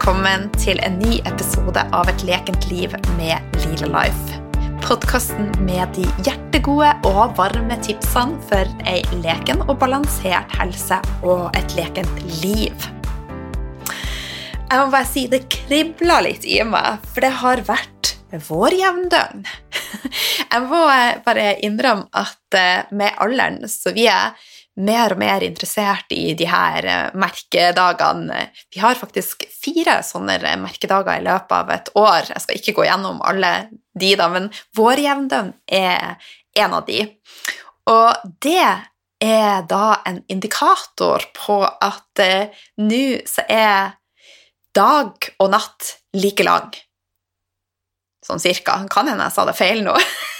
Velkommen til en ny episode av Et lekent liv med Lila Life. Podkasten med de hjertegode og varme tipsene for ei leken og balansert helse og et lekent liv. Jeg må bare si det kribler litt i meg, for det har vært vår jevndøgn. Jeg må bare innrømme at eh, med alderen så vi er mer og mer interessert i de her eh, merkedagene. Vi har faktisk fire sånne merkedager i løpet av et år. Jeg skal ikke gå gjennom alle de, da, men vår jevndøgn er en av de. Og det er da en indikator på at eh, nå så er dag og natt like lang. Sånn cirka. Kan hende jeg sa det feil nå.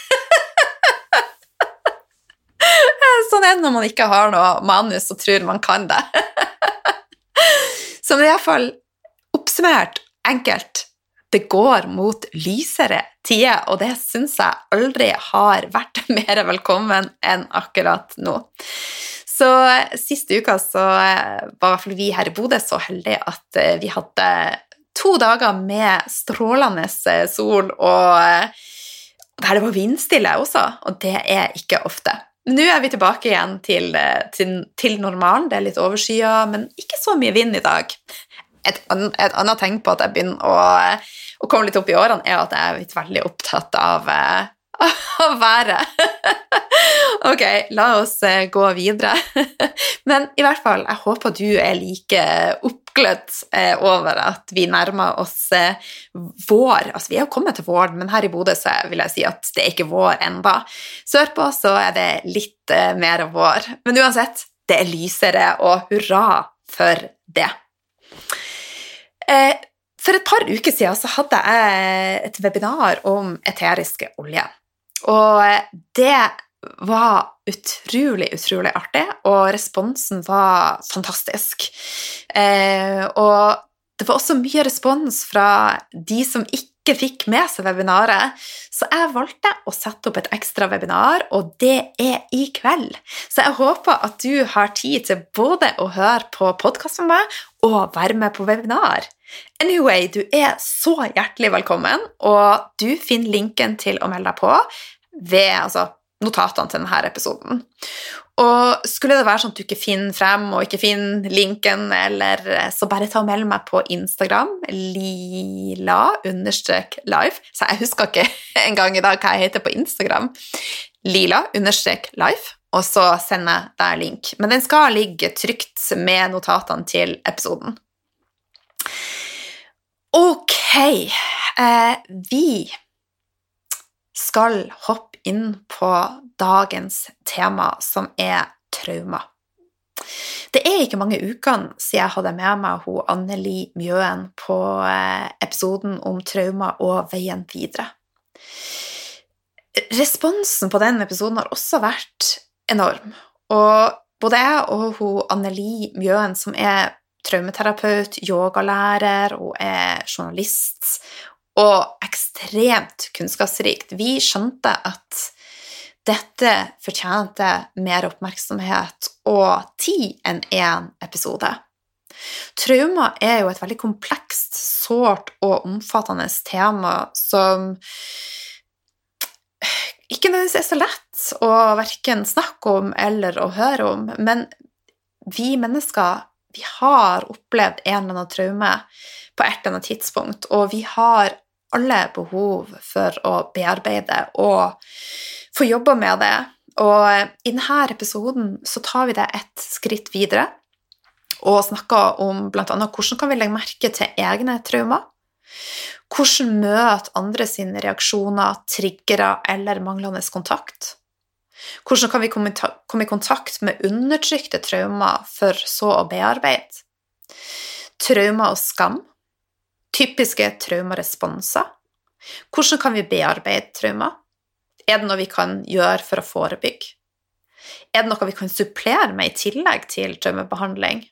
sånn er det når man ikke har noe manus og tror man kan det. Så det er iallfall oppsummert enkelt det går mot lysere tider, og det syns jeg aldri har vært mer velkommen enn akkurat nå. Så siste uka så var i vi her i Bodø så heldige at eh, vi hadde to dager med strålende sol, og eh, der det var vindstille også, og det er ikke ofte. Nå er vi tilbake igjen til, eh, til, til normalen. Det er litt overskya, men ikke så mye vind i dag. Et, et annet tegn på at jeg begynner å, å, komme litt opp i årene, er at jeg er veldig opptatt av, eh, av været. ok, la oss eh, gå videre. men i hvert fall, jeg håper du er like opp oppglødd eh, over at vi nærmer oss eh, vår. Altså, vi er jo kommet til våren, men her i Bodø så vil jeg si at det er ikke vår enda. Sørpå så er det litt mer vår. Men uansett, det er lysere, og hurra for det. For et par uker siden så hadde jeg et webinar om eteriske oljer. Og det var utrolig, utrolig artig, og responsen var fantastisk. Eh, og det var også mye respons fra de som ikke fikk med seg webinaret, så jeg valgte å sette opp et ekstra webinar, og det er i kveld. Så jeg håper at du har tid til både å høre på podkast med meg og være med på webinar. Anyway, du er så hjertelig velkommen, og du finner linken til å melde deg på ved altså, notatene til denne episoden. Og skulle det være sånn at du ikke finner frem og ikke finner linken, eller så bare ta og meld meg på Instagram, lila-live. Så jeg husker ikke engang i dag hva jeg heter på Instagram. Lila-live. Og så sender jeg deg link. Men den skal ligge trygt med notatene til episoden. Ok, eh, vi skal hoppe inn på dagens tema, som er trauma. Det er ikke mange ukene siden jeg hadde med meg hun Anneli Mjøen på eh, episoden om trauma og veien videre. Responsen på den episoden har også vært enorm. Og både jeg og hun Anneli Mjøen, som er traumaterapeut, yogalærer og er journalist og ekstremt kunnskapsrikt. Vi skjønte at dette fortjente mer oppmerksomhet og tid enn én episode. Trauma er jo et veldig komplekst, sårt og omfattende tema som ikke nødvendigvis er så lett å verken snakke om eller å høre om, men vi mennesker vi har opplevd en eller annen traume på et eller annet tidspunkt, og vi har alle behov for å bearbeide og få jobba med det. Og i denne episoden så tar vi det et skritt videre og snakker om bl.a. hvordan kan vi legge merke til egne traumer. Hvordan møte andre sine reaksjoner, triggere eller manglende kontakt. Hvordan kan vi komme i kontakt med undertrykte traumer for så å bearbeide? Traumer og skam Typiske traumeresponser. Hvordan kan vi bearbeide traumer? Er det noe vi kan gjøre for å forebygge? Er det noe vi kan supplere med i tillegg til traumebehandling?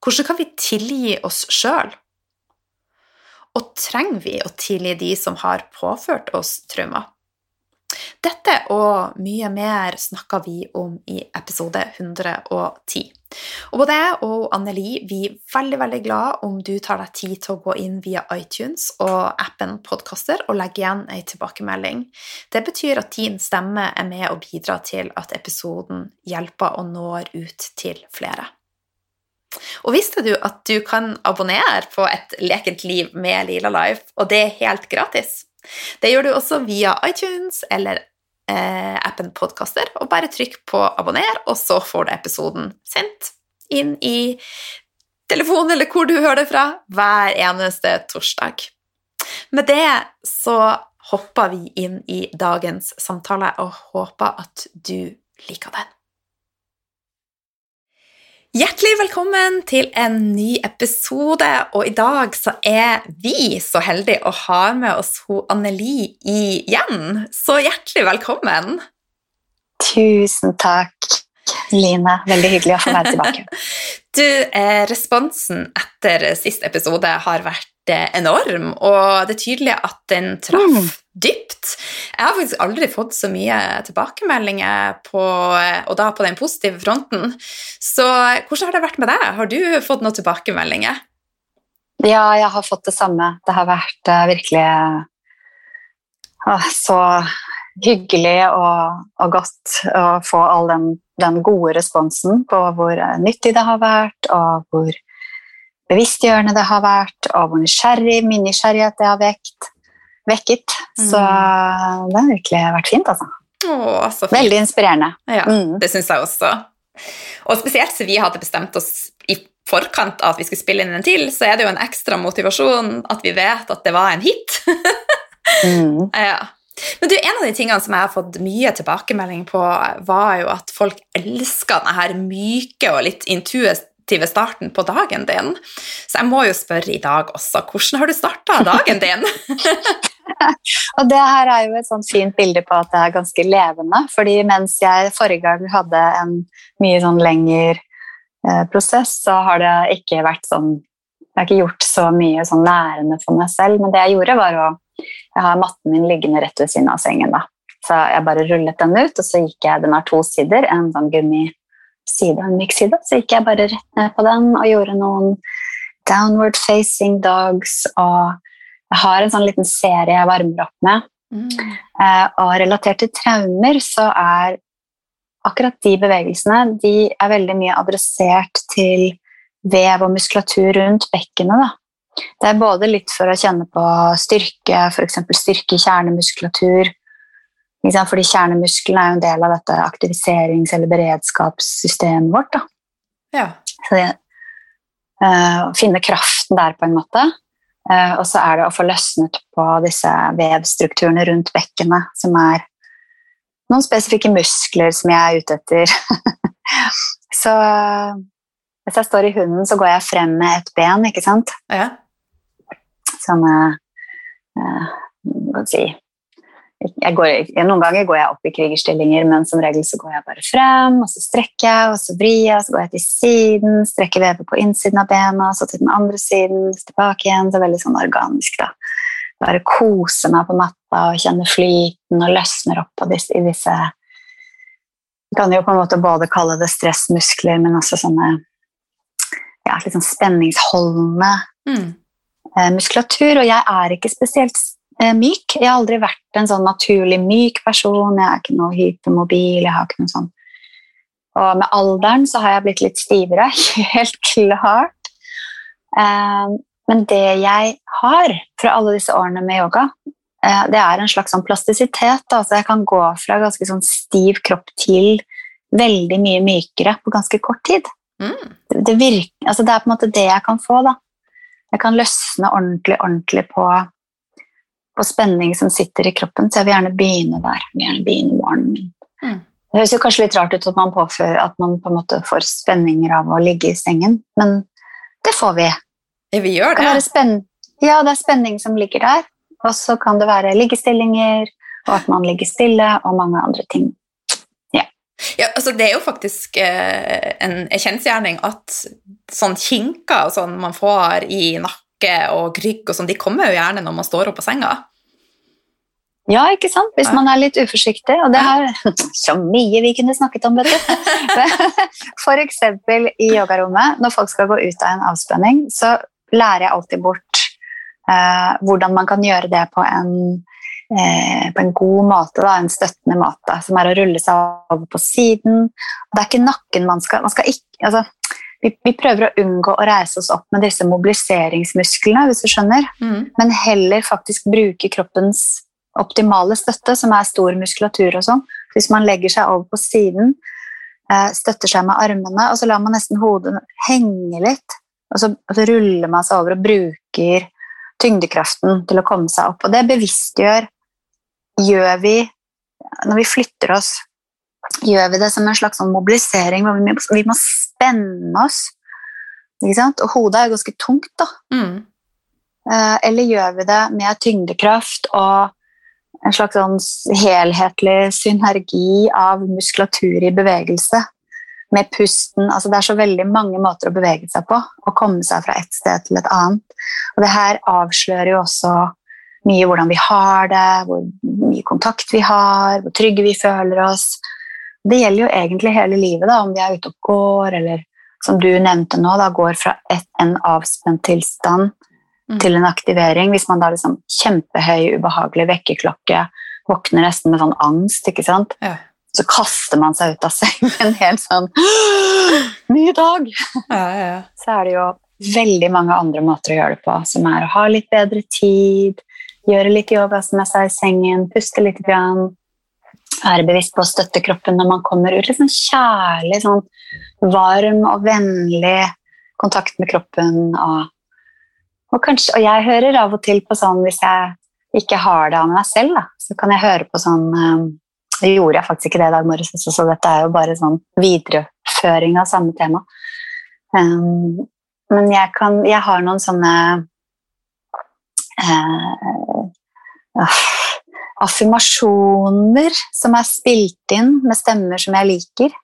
Hvordan kan vi tilgi oss sjøl? Og trenger vi å tilgi de som har påført oss traumer? Dette og mye mer snakker vi om i episode 110. Og både jeg og Anneli vi er veldig veldig glad om du tar deg tid til å gå inn via iTunes og appen Podkaster og legge igjen ei tilbakemelding. Det betyr at din stemme er med og bidrar til at episoden hjelper og når ut til flere. Og visste du at du kan abonnere på Et lekent liv med Lila Life, og det er helt gratis? Det gjør du også via iTunes eller appen Podkaster, og bare trykk på abonner, og så får du episoden sendt inn i telefonen eller hvor du hører det fra, hver eneste torsdag. Med det så hopper vi inn i dagens samtale og håper at du liker den. Hjertelig velkommen til en ny episode, og i dag så er vi så heldige å ha med oss ho Anneli igjen. Så hjertelig velkommen. Tusen takk, Line. Veldig hyggelig å få være tilbake. du, eh, responsen etter sist episode har vært eh, enorm, og det er tydelig at den traff mm. Dypt. Jeg har faktisk aldri fått så mye tilbakemeldinger på, og da på den positive fronten. Så hvordan har det vært med deg? Har du fått noen tilbakemeldinger? Ja, jeg har fått det samme. Det har vært uh, virkelig uh, så hyggelig og, og, godt å få all den, den, gode responsen på hvor nyttig det har vært, og hvor bevisstgjørende det har vært, og hvor nysgjerrig, min nysgjerrighet det har vekt vekket. Så mm. det har virkelig vært fint, altså. Åh, så fint. Veldig inspirerende. Ja, mm. det syns jeg også. Og spesielt siden vi hadde bestemt oss i forkant av at vi skulle spille inn en til, så er det jo en ekstra motivasjon at vi vet at det var en hit. mm. ja. Men du, En av de tingene som jeg har fått mye tilbakemelding på, var jo at folk elsker denne myke og litt intuitive starten på dagen din. Så jeg må jo spørre i dag også, hvordan har du starta dagen din? og det her er jo et sånt fint bilde på at det er ganske levende. fordi mens jeg forrige gang hadde en mye sånn lengre eh, prosess, så har det ikke vært sånn Jeg har ikke gjort så mye sånn lærende for meg selv, men det jeg gjorde, var å Jeg har matten min liggende rett ved siden av sengen, da. Så jeg bare rullet den ut, og så gikk jeg Den har to sider, en sånn gummiside og en myk side. Så gikk jeg bare rett ned på den og gjorde noen downward facing dogs og jeg har en sånn liten serie jeg varmer opp med. Mm. Eh, og relatert til traumer så er akkurat de bevegelsene de er veldig mye adressert til vev og muskulatur rundt bekkenet. Da. Det er både litt for å kjenne på styrke, f.eks. styrke i kjernemuskulatur. Fordi kjernemusklene er jo en del av dette aktiviserings- eller beredskapssystemet vårt. Da. Ja. Så det, uh, finne kraften der, på en måte. Eh, og så er det å få løsnet på disse vevstrukturene rundt bekkenet, som er noen spesifikke muskler som jeg er ute etter. så hvis jeg står i hunden, så går jeg frem med et ben, ikke sant? Ja. Som uh, uh, si, går, noen ganger går jeg opp i krigerstillinger, men som regel så går jeg bare frem, og så strekker jeg, og så vrir jeg, så går jeg til siden, strekker vevet på innsiden av bena, så til den andre siden, tilbake igjen. Så veldig sånn organisk, da. Bare kose meg på matta og kjenne flyten og løsner opp disse, i disse Du kan jo på en måte både kalle det stressmuskler, men også sånne ja, litt sånn spenningsholdende mm. Eh, muskulatur. Og jeg er ikke spesielt myk. Jeg har aldri vært en sånn naturlig myk person. Jeg er ikke noe hypermobil. jeg har ikke noe sånn. Og med alderen så har jeg blitt litt stivere, helt klart. Eh, men det jeg har fra alle disse årene med yoga, eh, det er en slags sånn plastisitet. Altså jeg kan gå fra ganske sånn stiv kropp til veldig mye mykere på ganske kort tid. Mm. Det, virker, altså det er på en måte det jeg kan få. da. Jeg kan løsne ordentlig, ordentlig på på spenning som sitter i kroppen, så jeg vil gjerne begynne der. Jeg vil gjerne begynne morgenen min. Mm. Det høres jo kanskje litt rart ut at man påfører at man på en måte får spenninger av å ligge i sengen, men det får vi. Vi gjør det. det ja, det er spenning som ligger der. Og så kan det være liggestillinger, og at man ligger stille, og mange andre ting. Ja. ja altså det er jo faktisk eh, en kjensgjerning at sånn kinker og sånn man får i nakken og rygg og sånn, de kommer jo gjerne når man står opp av senga. Ja, ikke sant? Hvis man er litt uforsiktig. Og det er så mye vi kunne snakket om, vet du. Eksempel i yogarommet, når folk skal gå ut av en avspenning, så lærer jeg alltid bort eh, hvordan man kan gjøre det på en, eh, på en god måte, da, en støttende måte, som er å rulle seg over på siden. Det er ikke nakken man skal, man skal ikke, altså, vi, vi, prøver å unngå å reise oss opp med disse mobiliseringsmusklene, hvis du skjønner, mm. men heller faktisk bruke kroppens optimale støtte, som er stor muskulatur og sånn. Hvis man legger seg over på siden, eh, støtter seg med armene, og så lar man nesten hodet henge litt, og så, og så ruller man seg over og bruker tyngdekraften til å komme seg opp. Og det bevisstgjør gjør vi når vi flytter oss. Gjør vi det som en slags sånn mobilisering hvor vi, vi må spenne oss? Og hodet er ganske tungt, da. Mm. Eh, eller gjør vi det med tyngdekraft og en slags sånn helhetlig synergi av muskulatur i bevegelse. Med pusten. altså Det er så veldig mange måter å bevege seg på. Å komme seg fra et sted til et annet. Og det her avslører jo også mye hvordan vi har det, hvor mye kontakt vi har, hvor trygge vi føler oss. Det gjelder jo egentlig hele livet, da, om vi er ute og går, eller som du nevnte nå, da, går fra et, en avspent tilstand Mm. til en aktivering. Hvis man da liksom kjempehøy, ubehagelig vekkerklokke våkner nesten med sånn angst, ikke sant? Ja. så kaster man seg ut av sengen helt sånn Ny dag! Ja, ja, så er det jo veldig mange andre måter å gjøre det på, som er å ha litt bedre tid, gjøre litt yoga med seg i sengen, puste litt grann, være bevisst på å støtte kroppen når man kommer ut. Litt sånn kjærlig, sånn varm og vennlig kontakt med kroppen. og og, kanskje, og, jeg hører av og til på sånn hvis jeg ikke har det av meg selv, da, så kan jeg høre på sånn um, Det gjorde jeg faktisk ikke det i dag morges, så dette er jo bare sånn videreføring av samme tema. Um, men jeg, kan, jeg har noen sånne uh, uh, affirmasjoner som er spilt inn med stemmer som jeg liker.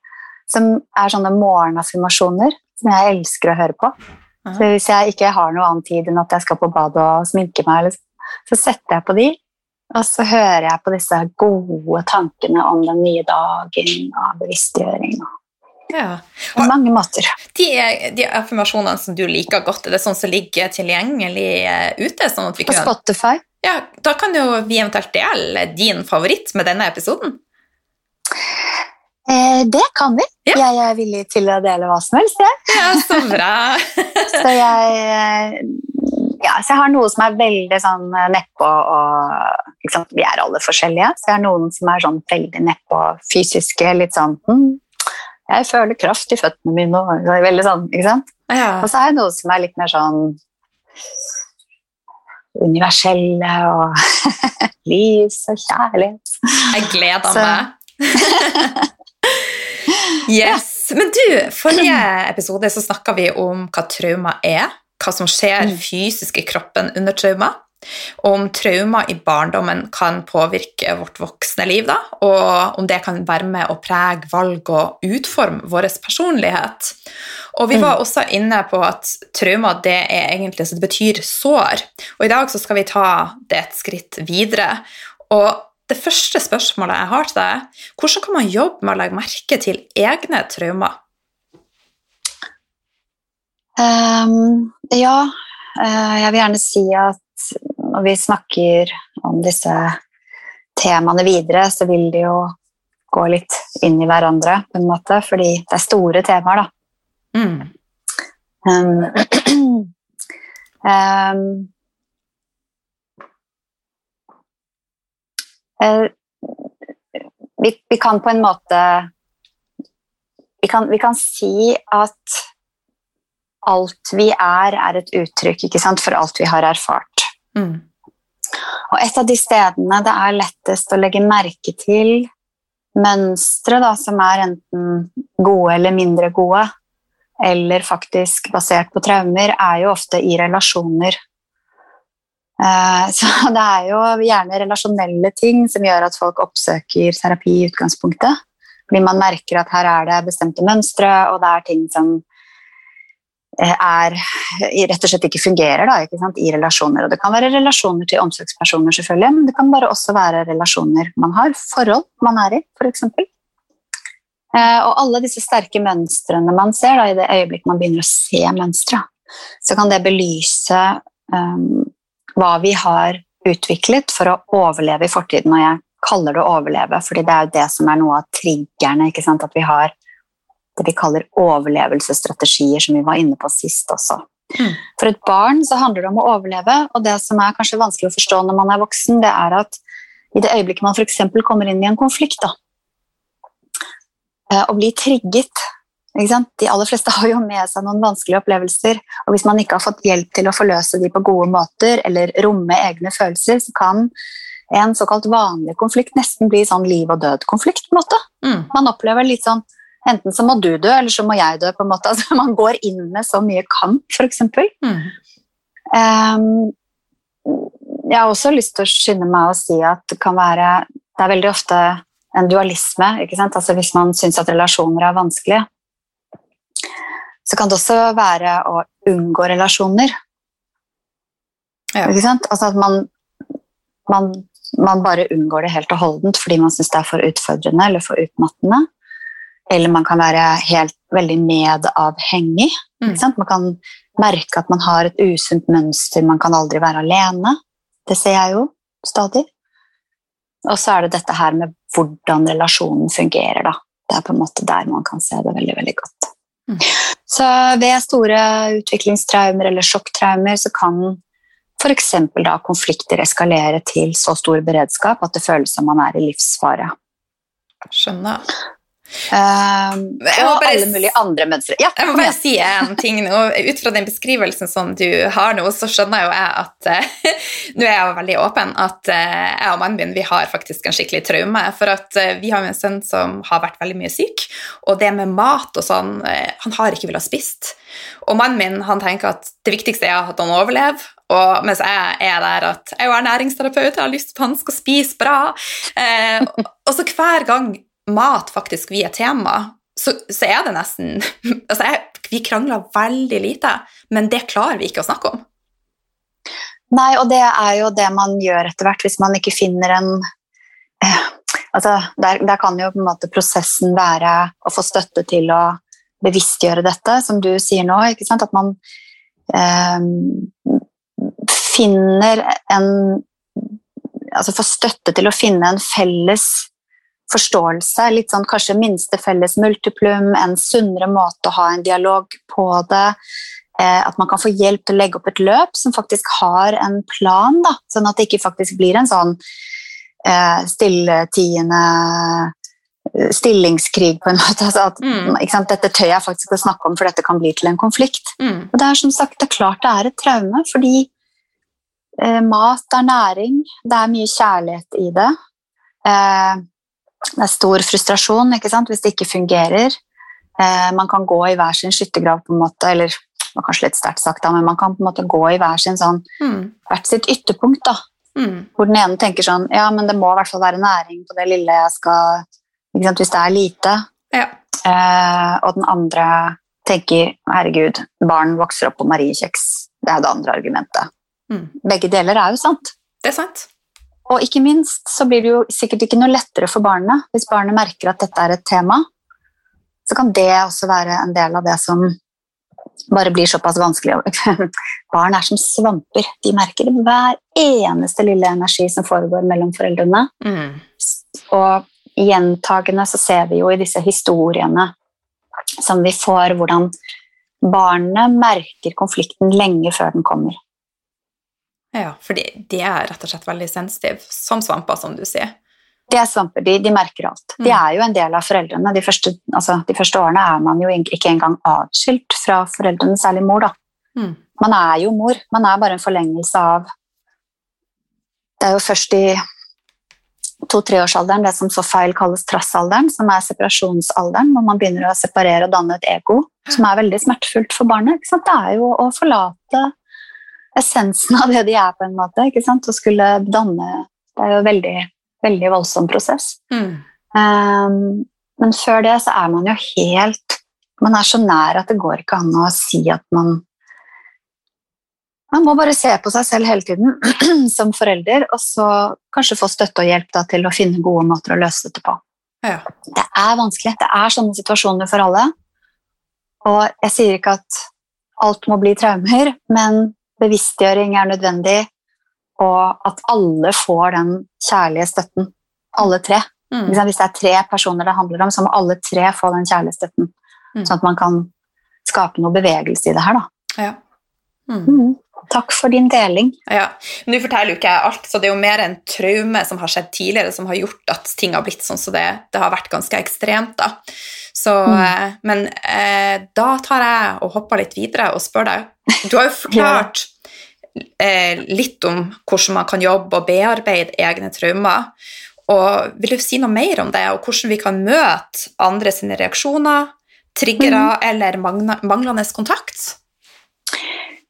Som er sånne morgenaffirmasjoner som jeg elsker å høre på. Så hvis jeg ikke har noe annen tid enn at jeg skal på badet og sminke meg, så setter jeg på de, og så hører jeg på disse gode tankene om den nye dagen og bevisstgjøring. Ja. På mange måter. De, de, affirmasjonene som du liker godt, er det sånn som ligger tilgjengelig eh, ute? Sånn på kan... Spotify. Ja, Da kan jo vi eventuelt dele din favoritt med denne episoden. Eh, det kan vi. Ja. Jeg er villig til å dele hva som helst. Jeg. Ja, så bra. så jeg, eh, ja, så jeg har noe som er veldig sånn eh, nedpå og Vi er alle forskjellige, så jeg har noen som er sånn veldig nedpå fysiske. Litt sånn hm, Jeg føler kraft i føttene mine. Og, veldig sånn, ikke sant? Ja. Og så er det noe som er litt mer sånn universelle og lys og kjærlighet. Jeg gleder meg. Yes. Men du, forrige episode så snakka vi om hva trauma er. Hva som skjer mm. fysisk i kroppen under trauma. Og om trauma i barndommen kan påvirke vårt voksne liv, da, og om det kan være med å prege valg og utforme vår personlighet. Og vi var mm. også inne på at trauma det er egentlig så det betyr sår. Og i dag så skal vi ta det et skritt videre. Og det første spørsmålet jeg har til deg, er hvordan kan man jobbe med å legge merke til egne traumer? Um, ja, uh, jeg vil gjerne si at når vi snakker om disse temaene videre, så vil de jo gå litt inn i hverandre, på en måte, fordi det er store temaer, da. Mm. Um, um, uh, vi, vi, kan på en måte vi kan, vi kan, si at alt vi er, er et uttrykk sant, for alt vi har erfart. Mm. Og et av de stedene det er lettest å legge merke til mønstre da, som er enten gode eller mindre gode, eller faktisk basert på traumer, er jo ofte i relasjoner. Eh, så det er jo gjerne relasjonelle ting som gjør at folk oppsøker terapi i utgangspunktet. Fordi man merker at her er det bestemte mønstre, og det er ting som er rett og slett ikke fungerer da, ikke sant, i relasjoner. Og det kan være relasjoner til omsorgspersoner, selvfølgelig, men det kan bare også være relasjoner man har, forhold man er i, f.eks. Eh, og alle disse sterke mønstrene man ser da, i det øyeblikk man begynner å se mønstre, så kan det belyse um, hva vi har utviklet for å overleve i fortiden. Og jeg kaller det å overleve, fordi det er jo det som er noe av triggerne. At vi har det vi kaller overlevelsesstrategier, som vi var inne på sist også. Mm. For et barn så handler det om å overleve, og det som er kanskje vanskelig å forstå når man er voksen, det er at i det øyeblikket man f.eks. kommer inn i en konflikt da, eh, og blir trigget De aller fleste har jo med seg noen vanskelige opplevelser, og hvis man ikke har fått hjelp til å forløse de på gode måter, eller romme egne følelser, så kan en såkalt vanlig konflikt nesten bli sånn liv og død-konflikt. på en måte. Mm. Man opplever litt sånn Enten så må du dø, eller så må jeg dø. på en måte. Altså, man går inn med så mye kamp, f.eks. Mm. Um, jeg har også lyst til å skynde meg å si at det kan være Det er veldig ofte en dualisme. ikke sant? Altså Hvis man syns at relasjoner er vanskelige, så kan det også være å unngå relasjoner. Ja. Ikke sant? Altså at man, man, man bare unngår det helt og holdent fordi man syns det er for utfordrende eller for utmattende. Eller man kan være helt veldig medavhengig. Mm. Man kan merke at man har et usunt mønster, man kan aldri være alene. Det ser jeg jo stadig. Og så er det dette her med hvordan relasjonen fungerer. Da. Det er på en måte der man kan se det veldig, veldig godt. Mm. Så ved store utviklingstraumer eller sjokktraumer så kan f.eks. konflikter eskalere til så stor beredskap at det føles som man er i livsfare. Skjønner. Um, og bare, alle mulige andre mønstre. Ja, jeg må bare si en ting nå. Ut fra den beskrivelsen som du har nå, så skjønner jo jeg at uh, Nå er jeg jo veldig åpen at uh, jeg og mannen min vi har faktisk en skikkelig traume. For at uh, vi har jo en sønn som har vært veldig mye syk, og det med mat og sånn Han har ikke villet spist. Og mannen min han tenker at det viktigste er at han overlever. Og mens jeg er der at jeg er næringsterapeut, jeg har lyst på at han skal spise bra. og så hver gang mat faktisk vi er tema, så, så, er det nesten altså jeg, Vi krangler veldig lite, men det klarer vi ikke å snakke om. Nei, og det er jo det man gjør etter hvert, hvis man ikke finner en eh, altså der, der, kan jo på en måte prosessen være å få støtte til å bevisstgjøre dette, som du sier nå. ikke sant? At man eh, finner en Altså får støtte til å finne en felles forståelse. Litt sånn kanskje minste felles multiplum, en sunnere måte å ha en dialog på det. Eh, at man kan få hjelp til å legge opp et løp som faktisk har en plan, da, sånn at det ikke faktisk blir en sånn eh, stilletiende eh, stillingskrig, på en måte. Altså at, mm. Dette tør jeg faktisk å snakke om, for dette kan bli til en konflikt. Mm. Og Det er som sagt, det er klart det er et traume, fordi eh, mat er næring, det er mye kjærlighet i det. Eh, det er stor frustrasjon hvis det ikke fungerer. Eh, man kan gå i hver sin skyttergrav, på en måte, eller det var kanskje litt sterkt sagt, da, men man kan på en måte gå i hver sin sånn, mm. hvert sitt ytterpunkt. da. Mm. Hvor den ene tenker sånn Ja, men det må i hvert fall være næring på det lille jeg skal Hvis det er lite. Ja. Eh, og den andre tenker herregud, barn vokser opp på mariekjeks. Det er det andre argumentet. Mm. Begge deler er jo sant. Det er sant. Og ikke minst så blir det jo sikkert ikke noe lettere for barnet hvis barnet merker at dette er et tema. Så kan det også være en del av det som bare blir såpass vanskelig. Barn er som svamper. De merker hver eneste lille energi som foregår mellom foreldrene. Mm. Og gjentagende så ser vi jo i disse historiene som vi får, hvordan barnet merker konflikten lenge før den kommer. Ja, for de er rett og slett veldig sensitive, som svamper, som du sier. De er svamper, de, de merker alt. De mm. er jo en del av foreldrene. De første, altså, de første, årene er man jo ikke engang atskilt fra foreldrene, særlig mor. da. Mm. Man er jo mor, man er bare en forlengelse av Det er jo først i to-treårsalderen, det som så feil kalles trassalderen, som er separasjonsalderen, hvor man begynner å separere og danne et ego, som er veldig smertefullt for barnet. Det er jo å forlate essensen av det de er, på en måte. ikke sant? Å skulle danne Det er jo en veldig, veldig voldsom prosess. Mm. Um, men før det så er man jo helt man er så nær at det går ikke an å si at man Man må bare se på seg selv hele tiden som forelder, og så kanskje få støtte og hjelp da, til å finne gode måter å løse dette på. Ja. Det er vanskelig. Det er sånne situasjoner for alle. Og jeg sier ikke at alt må bli traumer, men bevisstgjøring er nødvendig, og at alle får den kjærlige støtten. Alle tre. Mm. Hvis det er tre personer det handler om, så må alle tre få den kjærlige støtten. Mm. Sånn at man kan skape noe bevegelse i det her. Da. Ja. Mm. Mm. Takk for din deling. Ja, Nå forteller jo ikke jeg alt, så det er jo mer en traume som har skjedd tidligere, som har gjort at ting har blitt sånn, så det, det har vært ganske ekstremt. da. Så, Mm. eh, Men eh, da tar jeg og hopper litt videre og spør deg Du har jo forklart eh, litt om hvordan man kan jobbe og bearbeide egne traumer. Og Vil du si noe mer om det, og hvordan vi kan møte andre sine reaksjoner, triggere eller mangna- manglende kontakt?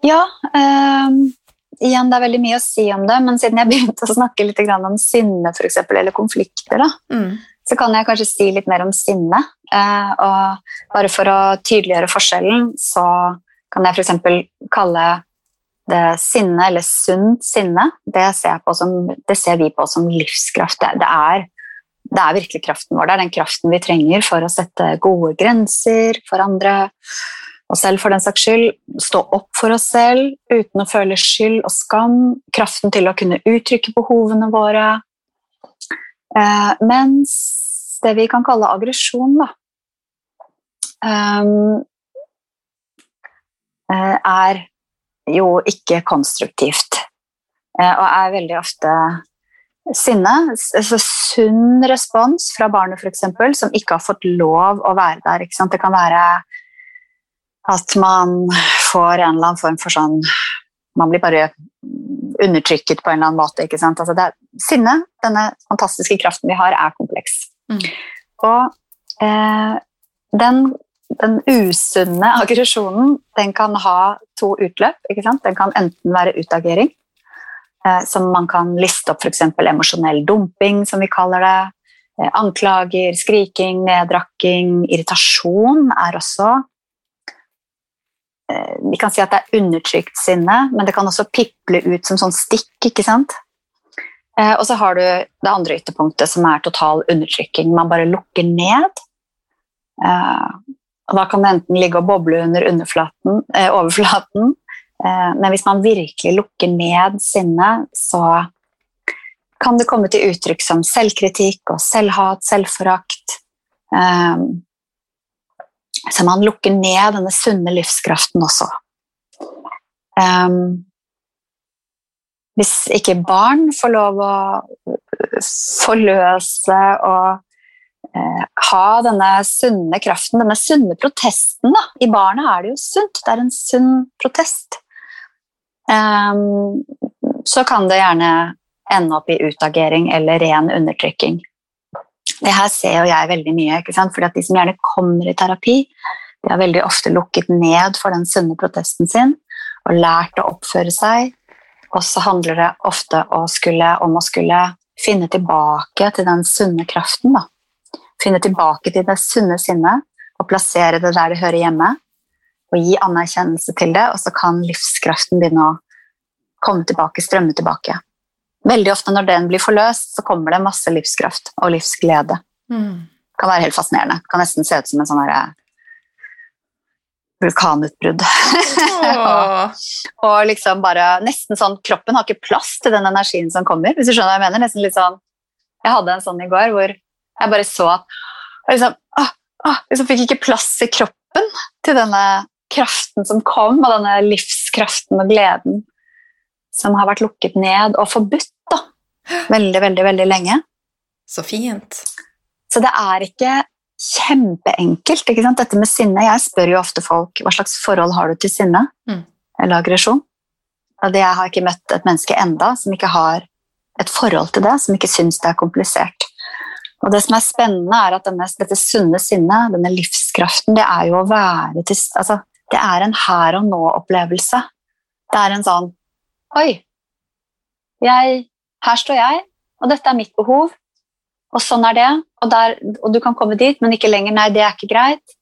Ja, ehm, igjen, det er veldig mye å si om det, men siden jeg begynte å snakke litt om sinne for eksempel, eller konflikter, da, Mm. så kan jeg kanskje si litt mer om sinne. Eh, og bare for å tydeliggjøre forskjellen, så kan jeg f.eks. kalle det sinne, eller sunt sinne, det ser, jeg på som, det ser vi på som livskraft. Det, det, er, det er virkelig kraften vår. Det er den kraften vi trenger for å sette gode grenser for andre. Og selv for den saks skyld stå opp for oss selv uten å føle skyld og skam. Kraften til å kunne uttrykke behovene våre. Eh, mens det vi kan kalle aggresjon, da eh, er jo ikke konstruktivt. Eh, og er veldig ofte sinne. Altså sunn respons fra barnet, f.eks., som ikke har fått lov å være der. Ikke sant? Det kan være at man får en eller annen form for sånn Man blir bare undertrykket på en eller annen måte. ikke sant? Altså er, sinne, denne fantastiske kraften vi har, er kompleks. Mm. Og eh, den, den usunne aggresjonen den kan ha to utløp. ikke sant? Den kan enten være utagering, eh, som man kan liste opp f.eks. emosjonell dumping, som vi kaller det. Eh, anklager, skriking, nedrakking, irritasjon er også Vi kan si at det er undertrykt sinne, men det kan også piple ut som sånn stikk. ikke sant? Eh, og så har du det andre ytterpunktet, som er total undertrykking. Man bare lukker ned. Eh, da kan det enten ligge og boble under eh, overflaten, eh, men hvis man virkelig lukker ned sinnet, så kan det komme til uttrykk som selvkritikk og selvhat, selvforakt. Eh, så man lukker ned denne sunne livskraften også. Um, hvis ikke barn får lov å forløse og eh, ha denne sunne kraften, denne sunne protesten da. I barnet er det jo sunt. Det er en sunn protest. Um, så kan det gjerne ende opp i utagering eller ren undertrykking. Det her ser jo jeg veldig mye, ikke sant? fordi at de som gjerne kommer i terapi, de har veldig ofte lukket ned for den sunne protesten sin og lært å oppføre seg. Og så handler det ofte å skulle, om å skulle finne tilbake til den sunne kraften. da finne tilbake til det sunne sinnet og plassere det der det hører hjemme. Og gi anerkjennelse til det, og så kan livskraften begynne å komme tilbake, strømme tilbake. Veldig ofte når den blir forløst, så kommer det masse livskraft og livsglede. Mm. Kan være helt fascinerende. Det kan nesten se ut som en sånn herre vulkanutbrudd. og, og liksom bare nesten sånn Kroppen har ikke plass til den energien som kommer. hvis du skjønner hva Jeg mener. Nesten litt sånn Jeg hadde en sånn i går hvor jeg bare så at liksom, åh, åh, liksom fikk ikke plass i kroppen til denne kraften som kom, og denne livskraften og gleden som har vært lukket ned og forbudt veldig, veldig, veldig lenge. Så fint. Så det er ikke kjempeenkelt, ikke sant? dette med sinne. Jeg spør jo ofte folk hva slags forhold har du til sinne Mm. eller aggresjon. Og det jeg har ikke møtt et menneske enda som ikke har et forhold til det, som ikke syns det er komplisert. Og det som er spennende, er at denne, dette sunne sinnet, denne livskraften, det er jo å være til altså, Det er en her og nå-opplevelse. Det er en sånn Oi, jeg, her står jeg, og dette er mitt behov, og sånn er det. Og, der, og du kan komme dit, men ikke lenger. Nei, det er ikke greit.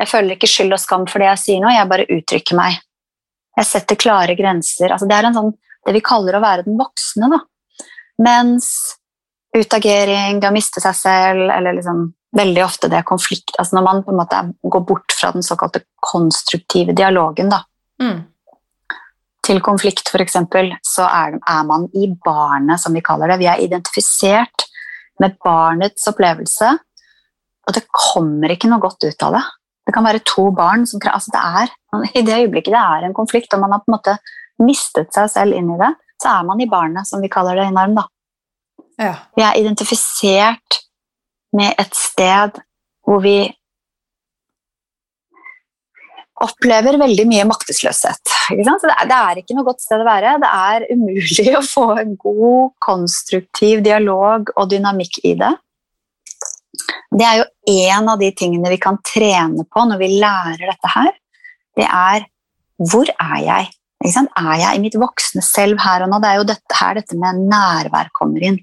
Jeg føler ikke skyld og skam for det jeg sier nå, jeg bare uttrykker meg. Jeg setter klare grenser. Altså, det er sånn, det vi kaller å være den voksne. Da. Mens utagering, det å miste seg selv, eller liksom veldig ofte det er konflikt altså Når man på en måte går bort fra den såkalte konstruktive dialogen da, Mm. Til konflikt, f.eks., så er, er man i barnet, som vi kaller det. Vi er identifisert med barnets opplevelse, og det kommer ikke noe godt ut av det. Det kan være to barn som altså det er, I det øyeblikket det er en konflikt, og man har på en måte mistet seg selv inn i det, så er man i barnet, som vi kaller det i NARM. da. Ja. Vi er identifisert med et sted hvor vi opplever veldig mye maktesløshet. Ikke sant? Så det, er, det er ikke noe godt sted å være. Det er umulig å få en god, konstruktiv dialog og dynamikk i det. Det er jo en av de tingene vi kan trene på når vi lærer dette her. Det er hvor er jeg? Er jeg i mitt voksne selv her og nå? Det er jo dette her dette med nærvær kommer inn.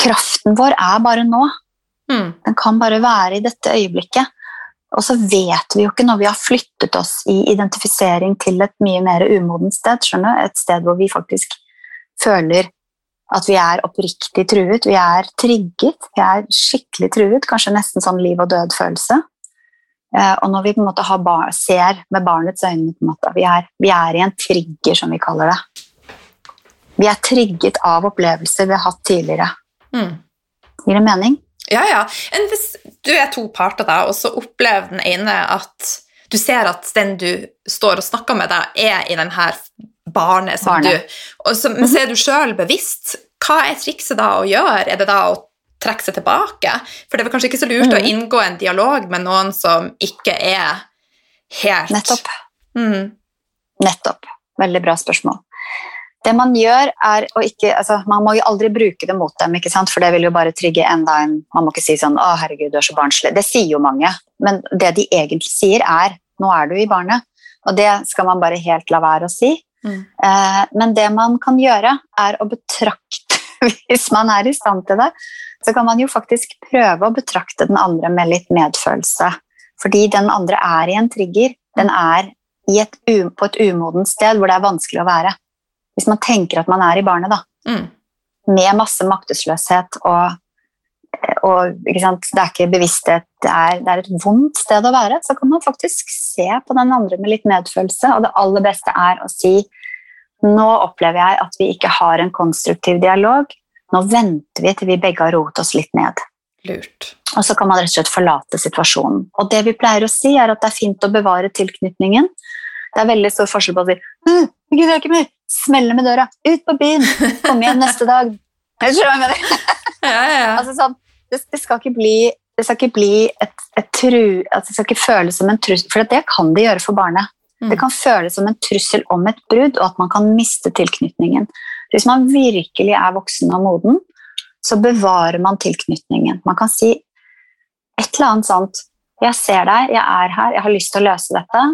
Kraften vår er bare nå. Mm. Den kan bare være i dette øyeblikket. Og så vet vi jo ikke når vi har flyttet oss i identifisering til et mye mer umodent sted, skjønner du? et sted hvor vi faktisk føler at vi er oppriktig truet, vi er trigget, vi er skikkelig truet, kanskje nesten sånn liv og død-følelse. Eh, Og når vi på en måte bar ser med barnets øyne på en måte, vi er, vi er i en trigger, som vi kaller det. Vi er trigget av opplevelser vi har hatt tidligere. Mm. Gir det mening? Ja, ja. Enn hvis du er to parter, da, og så opplever den ene at du ser at den du står og snakker med, da, er i den her barnet som Barnet. du og så, Men så er du sjøl bevisst. Hva er trikset da å gjøre? Er det da å trekke seg tilbake? For det er kanskje ikke så lurt å Mhm. inngå en dialog med noen som ikke er helt Nettopp. Mm. Nettopp. Veldig bra spørsmål. Det man gjør, er å ikke altså, Man må jo aldri bruke det mot dem, for det vil jo bare trigge enda en Man må ikke si sånn 'Å, herregud, du er så barnslig'. Det sier jo mange. Men det de egentlig sier, er 'Nå er du i barnet'. Og det skal man bare helt la være å si. Mm. Eh, men det man kan gjøre, er å betrakte Hvis man er i stand til det, så kan man jo faktisk prøve å betrakte den andre med litt medfølelse. Fordi den andre er i en trigger. Den er i et, på et umodent sted hvor det er vanskelig å være. Hvis man tenker at man er i barnet, da, Mm. med masse maktesløshet og, og? Det er ikke bevissthet, det er, det er et vondt sted å være, så kan man faktisk se på den andre med litt medfølelse. Og det aller beste er å si nå opplever jeg at vi ikke har en konstruktiv dialog. Nå venter vi til vi begge har roet oss litt ned. Lurt. Og så kan man rett og slett forlate situasjonen. Og det vi pleier å si, er at det er fint å bevare tilknytningen. Det er veldig stor forskjell på å si «Øh, jeg gidder ikke mer, Smeller med døra, ut på byen, kom igjen neste dag. Jeg skjønner. Ja, ja, ja. Altså, sånn, det, det skal ikke bli, det skal ikke bli et, et tru, Altså, det skal ikke føles som en trussel, for det kan det gjøre for barnet. Mm. Det kan føles som en trussel om et brudd, og at man kan miste tilknytningen. Hvis man virkelig er voksen og moden, så bevarer man tilknytningen. Man kan si et eller annet sånt Jeg ser deg, jeg er her, jeg har lyst til å løse dette.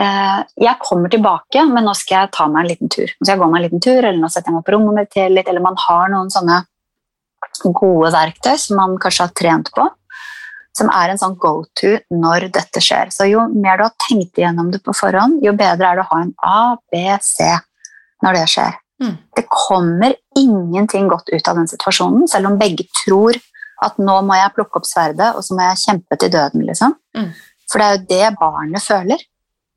Eh, Jeg kommer tilbake, men nå skal jeg ta meg en liten tur. Nå skal jeg gå meg en liten tur, eller nå setter jeg meg på rommet mitt litt, eller man har noen sånne gode verktøy som man kanskje har trent på, som er en sånn go-to når dette skjer. Så jo mer du har tenkt igjennom det på forhånd, jo bedre er det å ha en A, B, C når det skjer. Mm. Det kommer ingenting godt ut av den situasjonen, selv om begge tror at nå må jeg plukke opp sverdet, og så må jeg kjempe til døden, liksom. Mm. For det er jo det barnet føler.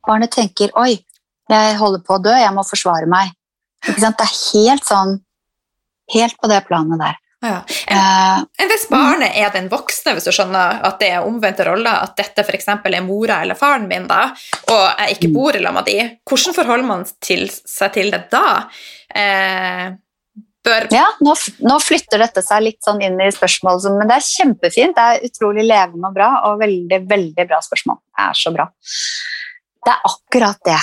Barnet tenker 'oi, jeg holder på å dø, jeg må forsvare meg'. Ikke sant? Det er helt sånn Helt på det planet der. ja. En, hvis barnet er den voksne, hvis du skjønner at det er omvendte roller, at dette f.eks. er mora eller faren min, da, og jeg ikke Mm. bor i med de, hvordan forholder man til, seg til det da? Eh, bør Ja, nå, nå flytter dette seg litt sånn inn i spørsmålet, men det er kjempefint. Det er utrolig levende og bra, og veldig, veldig bra spørsmål. Det er så bra. Det er akkurat det.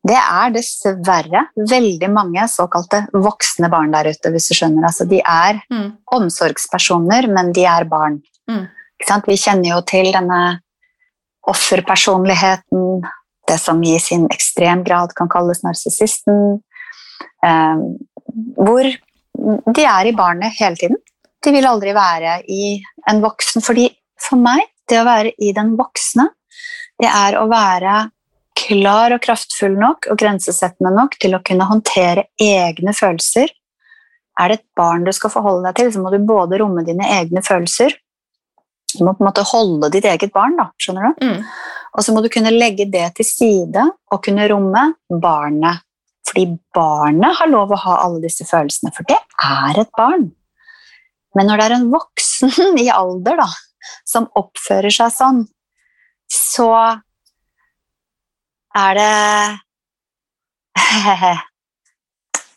Det er dessverre veldig mange såkalte voksne barn der ute, hvis du skjønner. Altså, de er mm. omsorgspersoner, men de er barn. Mm. Vi kjenner jo til denne offerpersonligheten, det som i sin ekstrem grad kan kalles narsissisten, eh, hvor de er i barnet hele tiden. De vil aldri være i en voksen, fordi for meg, det å være i den voksne, det er å være klar og kraftfull nok og grensesettende nok til å kunne håndtere egne følelser. Er det et barn du skal forholde deg til, så må du både romme dine egne følelser Du må på en måte holde ditt eget barn, da, skjønner du? Mm. Og så må du kunne legge det til side og kunne romme barnet. Fordi barnet har lov å ha alle disse følelsene, for det er et barn. Men når det er en voksen i alder da, som oppfører seg sånn, så er det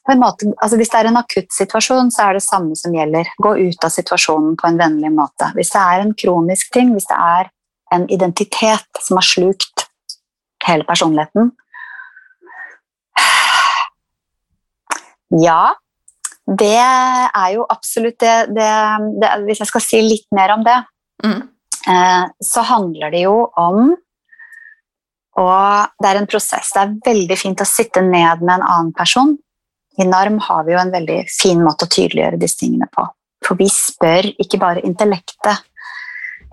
på en måte, altså Hvis det er en akutt situasjon, så er det samme som gjelder. Gå ut av situasjonen på en vennlig måte. Hvis det er en kronisk ting, hvis det er en identitet som har slukt hele personligheten Ja, det er jo absolutt det, det, det Hvis jeg skal si litt mer om det, Mm. eh, så handler det jo om Og det er en prosess. Det er veldig fint å sitte ned med en annen person. I NARM har vi jo en veldig fin måte å tydeliggjøre disse tingene på. For vi spør ikke bare intellektet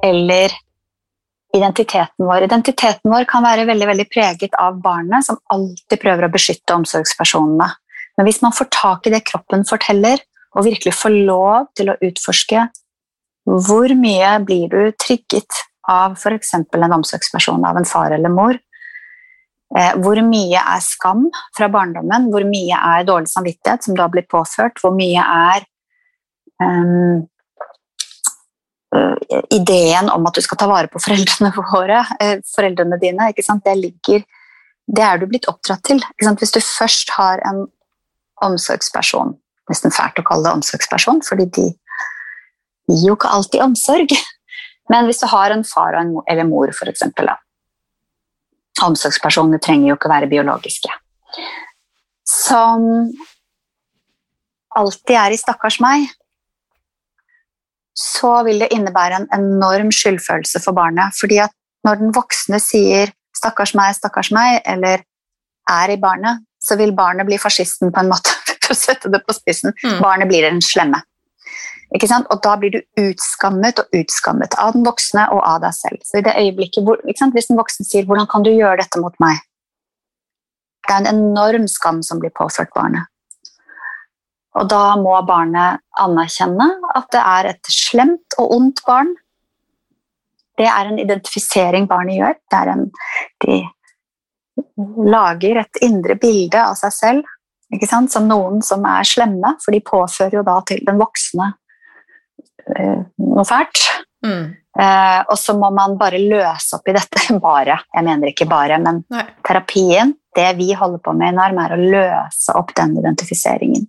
eller identiteten vår. Identiteten vår kan være veldig, veldig preget av barnet, som alltid prøver å beskytte omsorgspersonene. Men hvis man får tak i det kroppen forteller, og virkelig får lov til å utforske hvor mye blir du trigget av f.eks. en omsorgsperson, av en far eller mor? Eh, hvor mye er skam fra barndommen? Hvor mye er dårlig samvittighet som da blir påført? Hvor mye er øh, ideen om at du skal ta vare på foreldrene våre, eh, foreldrene dine? Det, ligger, det er du blitt oppdratt til. Hvis du først har en omsorgsperson Nesten fælt å kalle det omsorgsperson, fordi de gir jo ikke alltid omsorg. Men hvis du har en far eller mor, for eksempel, da. Omsorgspersoner trenger jo ikke være biologiske. Som alltid er i 'stakkars meg', så vil det innebære en enorm skyldfølelse for barnet. fordi at når den voksne sier 'stakkars meg, stakkars meg', eller er i barnet, så vil barnet bli fascisten på en måte, for å sette det på spissen. Mm. Barnet blir den slemme. Og da blir du utskammet og utskammet av den voksne og av deg selv. Så i det øyeblikket hvor? Hvis den voksne sier 'hvordan kan du gjøre dette mot meg', det er en enorm skam som blir påført barnet. Og da må barnet anerkjenne at det er et slemt og ondt barn. Det er en identifisering barnet gjør. En, de lager et indre bilde av seg selv som noen som er slemme, for de påfører jo da til den voksne noe fælt. Mm. Eh, og så må man bare løse opp i dette. Bare. Jeg mener ikke bare, men Nei. terapien, det vi holder på med i NARM, er å løse opp den identifiseringen.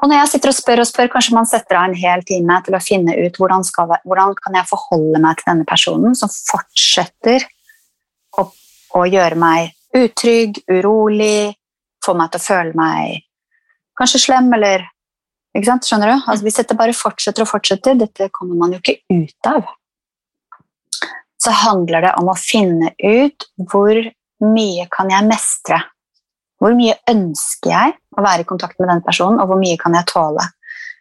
Og når jeg sitter og spør og spør, kanskje man setter av en hel time til å finne ut hvordan, skal, hvordan kan jeg forholde meg til denne personen som fortsetter å, å gjøre meg utrygg, urolig, få meg til å føle meg kanskje slem, eller? Skjønner du? Altså, hvis dette bare fortsetter og fortsetter, dette kommer man jo ikke ut av. Så handler det om å finne ut hvor mye kan jeg mestre? Hvor mye ønsker jeg å være i kontakt med den personen, og hvor mye kan jeg tåle?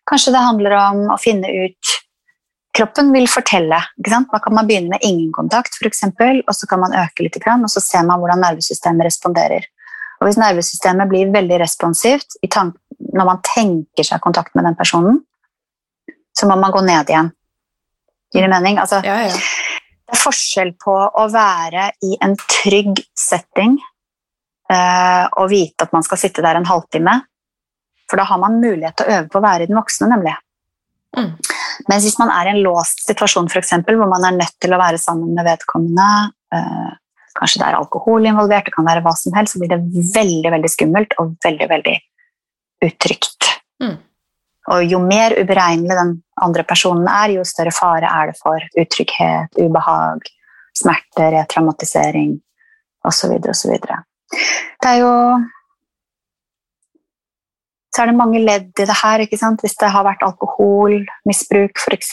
Kanskje det handler om å finne ut Kroppen vil fortelle. ikke sant? Da kan man begynne med ingen kontakt, for eksempel, og så kan man øke litt, og så ser man hvordan nervesystemet responderer. Og Hvis nervesystemet blir veldig responsivt i tank når man tenker seg kontakt med den personen, så må man gå ned igjen. Gir det mening? Altså, Ja, ja. det er forskjell på å være i en trygg setting eh, og vite at man skal sitte der en halvtime, for da har man mulighet til å øve på å være i den voksne, nemlig. Mm. Mens hvis man er i en låst situasjon, for eksempel, hvor man er nødt til å være sammen med vedkommende, eh, kanskje det er alkohol involvert, det kan være hva som helst, så blir det veldig veldig skummelt og veldig veldig utrygt. Mm. Og jo mer uberegnelig den andre personen er, jo større fare er det for utrygghet, ubehag, smerte, retraumatisering osv. osv. Det er jo Så er det mange ledd i det her. ikke sant? Hvis det har vært alkoholmisbruk, f.eks.,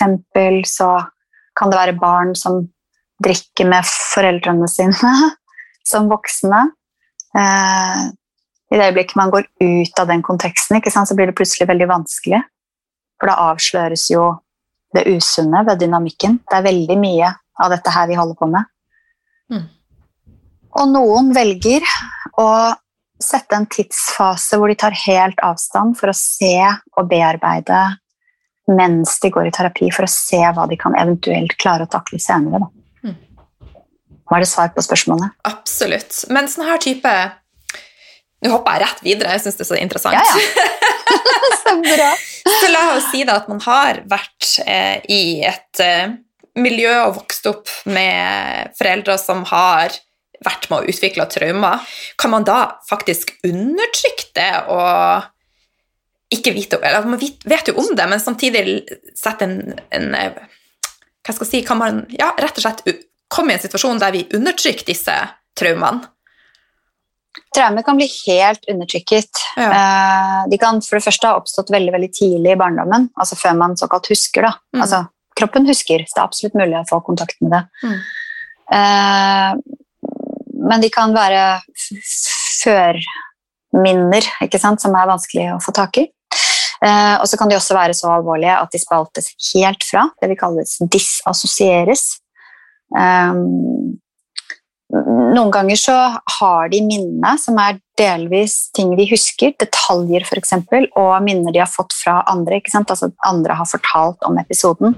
så kan det være barn som drikker med foreldrene sine som voksne. I det øyeblikket man går ut av den konteksten, sant, så blir det plutselig veldig vanskelig. For da avsløres jo det usunne ved dynamikken. Det er veldig mye av dette her vi holder på med. Mm. Og noen velger å sette en tidsfase hvor de tar helt avstand for å se og bearbeide mens de går i terapi, for å se hva de kan eventuelt klare å takle senere. Da. Mm. Var det svar på spørsmålet? Absolutt. Men sånn her type Nå hopper jeg rett videre, jeg syns det er så interessant. Ja, ja. så bra. Så la oss si da at man har vært eh, i et eh, miljø og vokst opp med foreldre som har vært med å utvikle traumer. Kan man da faktisk undertrykke det og ikke vite eller Man vet vet jo om det, men samtidig sette en, en eh, Hva skal jeg si Kan man ja, rett og slett komme i en situasjon der vi undertrykker disse traumene? Traumer kan bli helt undertrykket. Ja. Eh, De kan for det første ha oppstått veldig veldig tidlig i barndommen, altså før man såkalt husker. Da. Mm. Altså, kroppen husker, så det er absolutt mulig å få kontakt med det. Mm. Eh, Men de kan være førminner, ikke sant, som er vanskelig å få tak i. Eh, og så kan de også være så alvorlige at de spaltes helt fra, det vi kaller disassosieres. Um, noen ganger så har de minnene, som er delvis ting de husker, detaljer f.eks., og minner de har fått fra andre. ikke sant? Altså Andre har fortalt om episoden,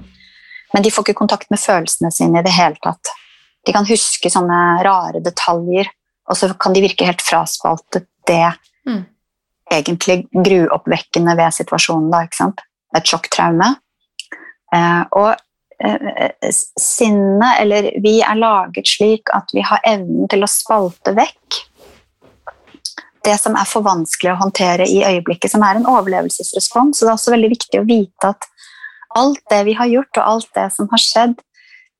men de får ikke kontakt med følelsene sine i det hele tatt. De kan huske sånne rare detaljer, og så kan de virke helt fraspaltet det Mm. egentlig gruoppvekkende ved situasjonen. Da, ikke sant? Et sjokktraume. Eh, og sinnet, eller vi er laget slik at vi har evnen til å spalte vekk det som er for vanskelig å håndtere i øyeblikket, som er en overlevelsesrespons. Så det er også veldig viktig å vite at alt det vi har gjort, og alt det som har skjedd,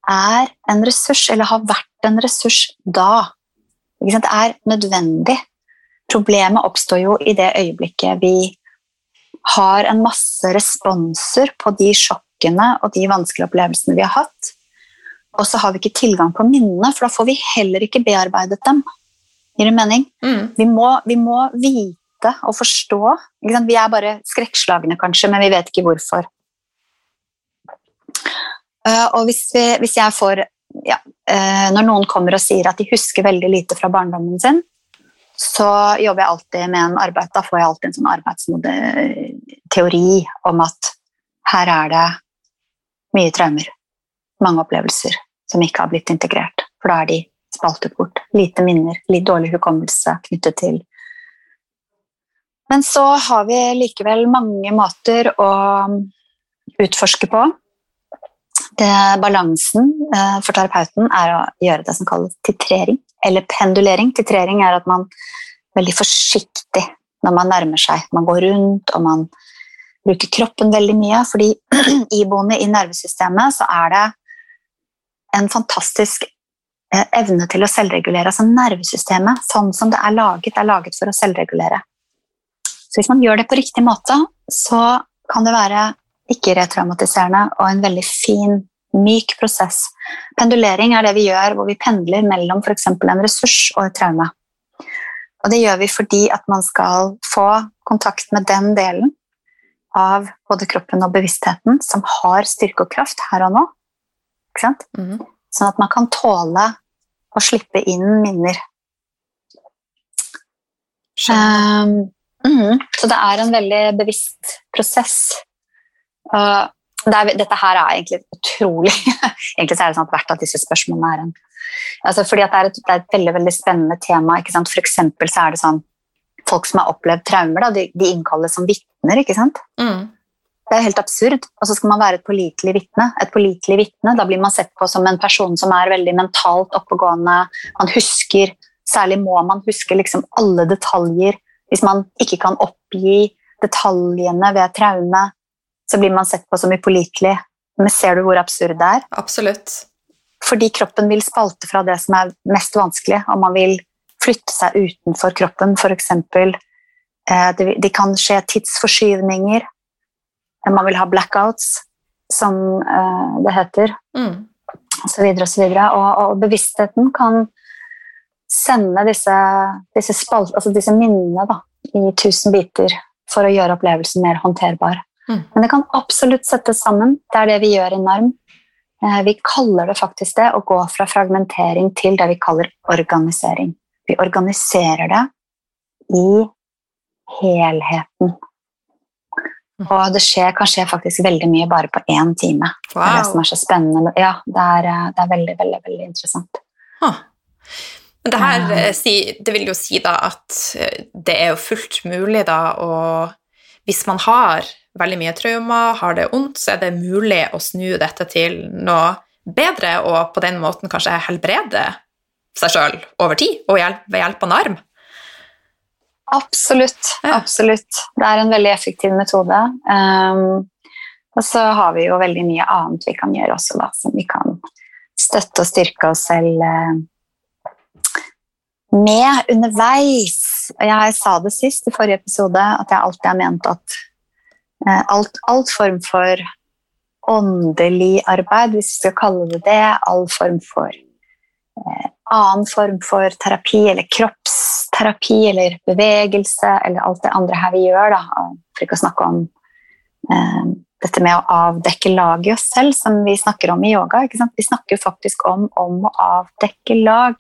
er en ressurs, eller har vært en ressurs da. Det er nødvendig. Problemet oppstår jo i det øyeblikket vi har en masse responser på de sjokkene og de vanskelige opplevelsene vi har hatt, og så har vi ikke tilgang på minnene, for da får vi heller ikke bearbeidet dem. Gir det mening? Mm. Vi må, vi må vite og forstå. Ikke sant? Vi er bare skrekkslagne, kanskje, men vi vet ikke hvorfor. Eh, og hvis, vi, hvis jeg får ja, eh, Når noen kommer og sier at de husker veldig lite fra barndommen sin, så jobber jeg alltid med en arbeid. Da får jeg alltid en sånn arbeidsteori om at her er det mye traumer. Mange opplevelser som ikke har blitt integrert. For da er de spaltet bort. Lite minner, litt dårlig hukommelse knyttet til Men så har vi likevel mange måter å utforske på. Det, balansen eh, for terapeuten er å gjøre det som kalles titrering, eller pendulering. Titrering er at man er veldig forsiktig når man nærmer seg. Man går rundt, og man bruker kroppen veldig mye, fordi iboende i nervesystemet så er det en fantastisk eh, evne til å selvregulere. Altså nervesystemet, sånn som det er laget, er laget for å selvregulere. Så hvis man gjør det på riktig måte, så kan det være ikke retraumatiserende og en veldig fin, myk prosess. Pendulering er det vi gjør hvor vi pendler mellom f.eks. en ressurs og et traume. Og det gjør vi fordi at man skal få kontakt med den delen av både kroppen og bevisstheten som har styrke og kraft her og nå. Ikke sant? Mm. Sånn at man kan tåle å slippe inn minner. Um, mm, Så det er en veldig bevisst prosess. Og det er, dette her er egentlig utrolig Egentlig så er det sånn at hvert av disse spørsmålene er en altså fordi det, er et, det er et veldig veldig spennende tema. Ikke sant? For eksempel så er det sånn Folk som har opplevd traumer, da, de, de innkalles som vitner. ikke sant? Mm. Det er helt absurd. Og så skal man være et pålitelig vitne. Et pålitelig vitne, Da blir man sett på som en person som er veldig mentalt oppegående. Man husker, Særlig må man huske liksom alle detaljer. Hvis man ikke kan oppgi detaljene ved traume, så blir man sett på som upålitelig. Men ser du hvor absurd det er? Absolutt. Fordi kroppen vil spalte fra det som er mest vanskelig, og man vil flytte seg utenfor kroppen, f.eks. Eh, det, kan skje tidsforskyvninger. Eh, Man vil ha blackouts, som eh, det heter, Mm. videre Og, så videre. og, og bevisstheten kan sende disse, disse, spalt, altså disse minnene da, i tusen biter for å gjøre opplevelsen mer håndterbar. Mm. Men det kan absolutt settes sammen. Det er det vi gjør i NARM. Vi kaller det faktisk det å gå fra fragmentering til det vi kaller organisering. Vi organiserer det i helheten. Og det skjer, kan skje faktisk veldig mye bare på én time. Det er det som er så spennende. Ja, det er, eh, det er veldig, veldig, veldig interessant. Huh. Men det her eh, det vil jo si da at eh, det er jo fullt mulig da å Hvis man har veldig mye traumer, har det vondt, så er det mulig å snu dette til noe bedre, og på den måten kanskje helbrede seg sjøl over tid, og hjelp, ved hjelp av en arm. Absolutt. Ja. absolutt. Det er en veldig effektiv metode. Um, og så har vi jo veldig mye annet vi kan gjøre også, da, som vi kan støtte og styrke oss selv uh, med underveis. Og Jeg sa det sist i forrige episode, at jeg alltid har ment at uh, alt, alt form for åndelig arbeid, hvis vi skal kalle det det, all form for eh, annen form for terapi, eller kroppsterapi, eller bevegelse, eller alt det andre her vi gjør, da, for ikke å snakke om eh, dette med å avdekke lag i oss selv, som vi snakker om i yoga. Ikke sant? Vi snakker faktisk om, om å avdekke lag.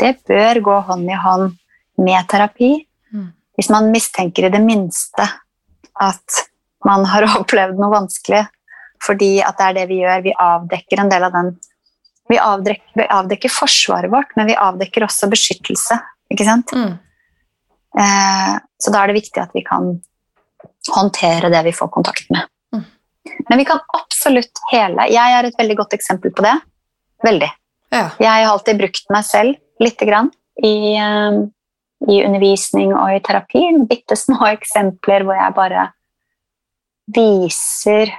Det bør gå hånd i hånd med terapi. Mm. Hvis man mistenker i det minste at man har opplevd noe vanskelig, fordi at det er det vi gjør, vi avdekker en del av den vi avdekker, vi avdekker forsvaret vårt, men vi avdekker også beskyttelse. Ikke sant? Mm. Eh, så da er det viktig at vi kan håndtere det vi får kontakt med. Mm. Men vi kan absolutt hele. Jeg er et veldig godt eksempel på det. Veldig. Ja. Jeg har alltid brukt meg selv lite grann i, eh, i undervisning og i terapi. Bitte små eksempler hvor jeg bare viser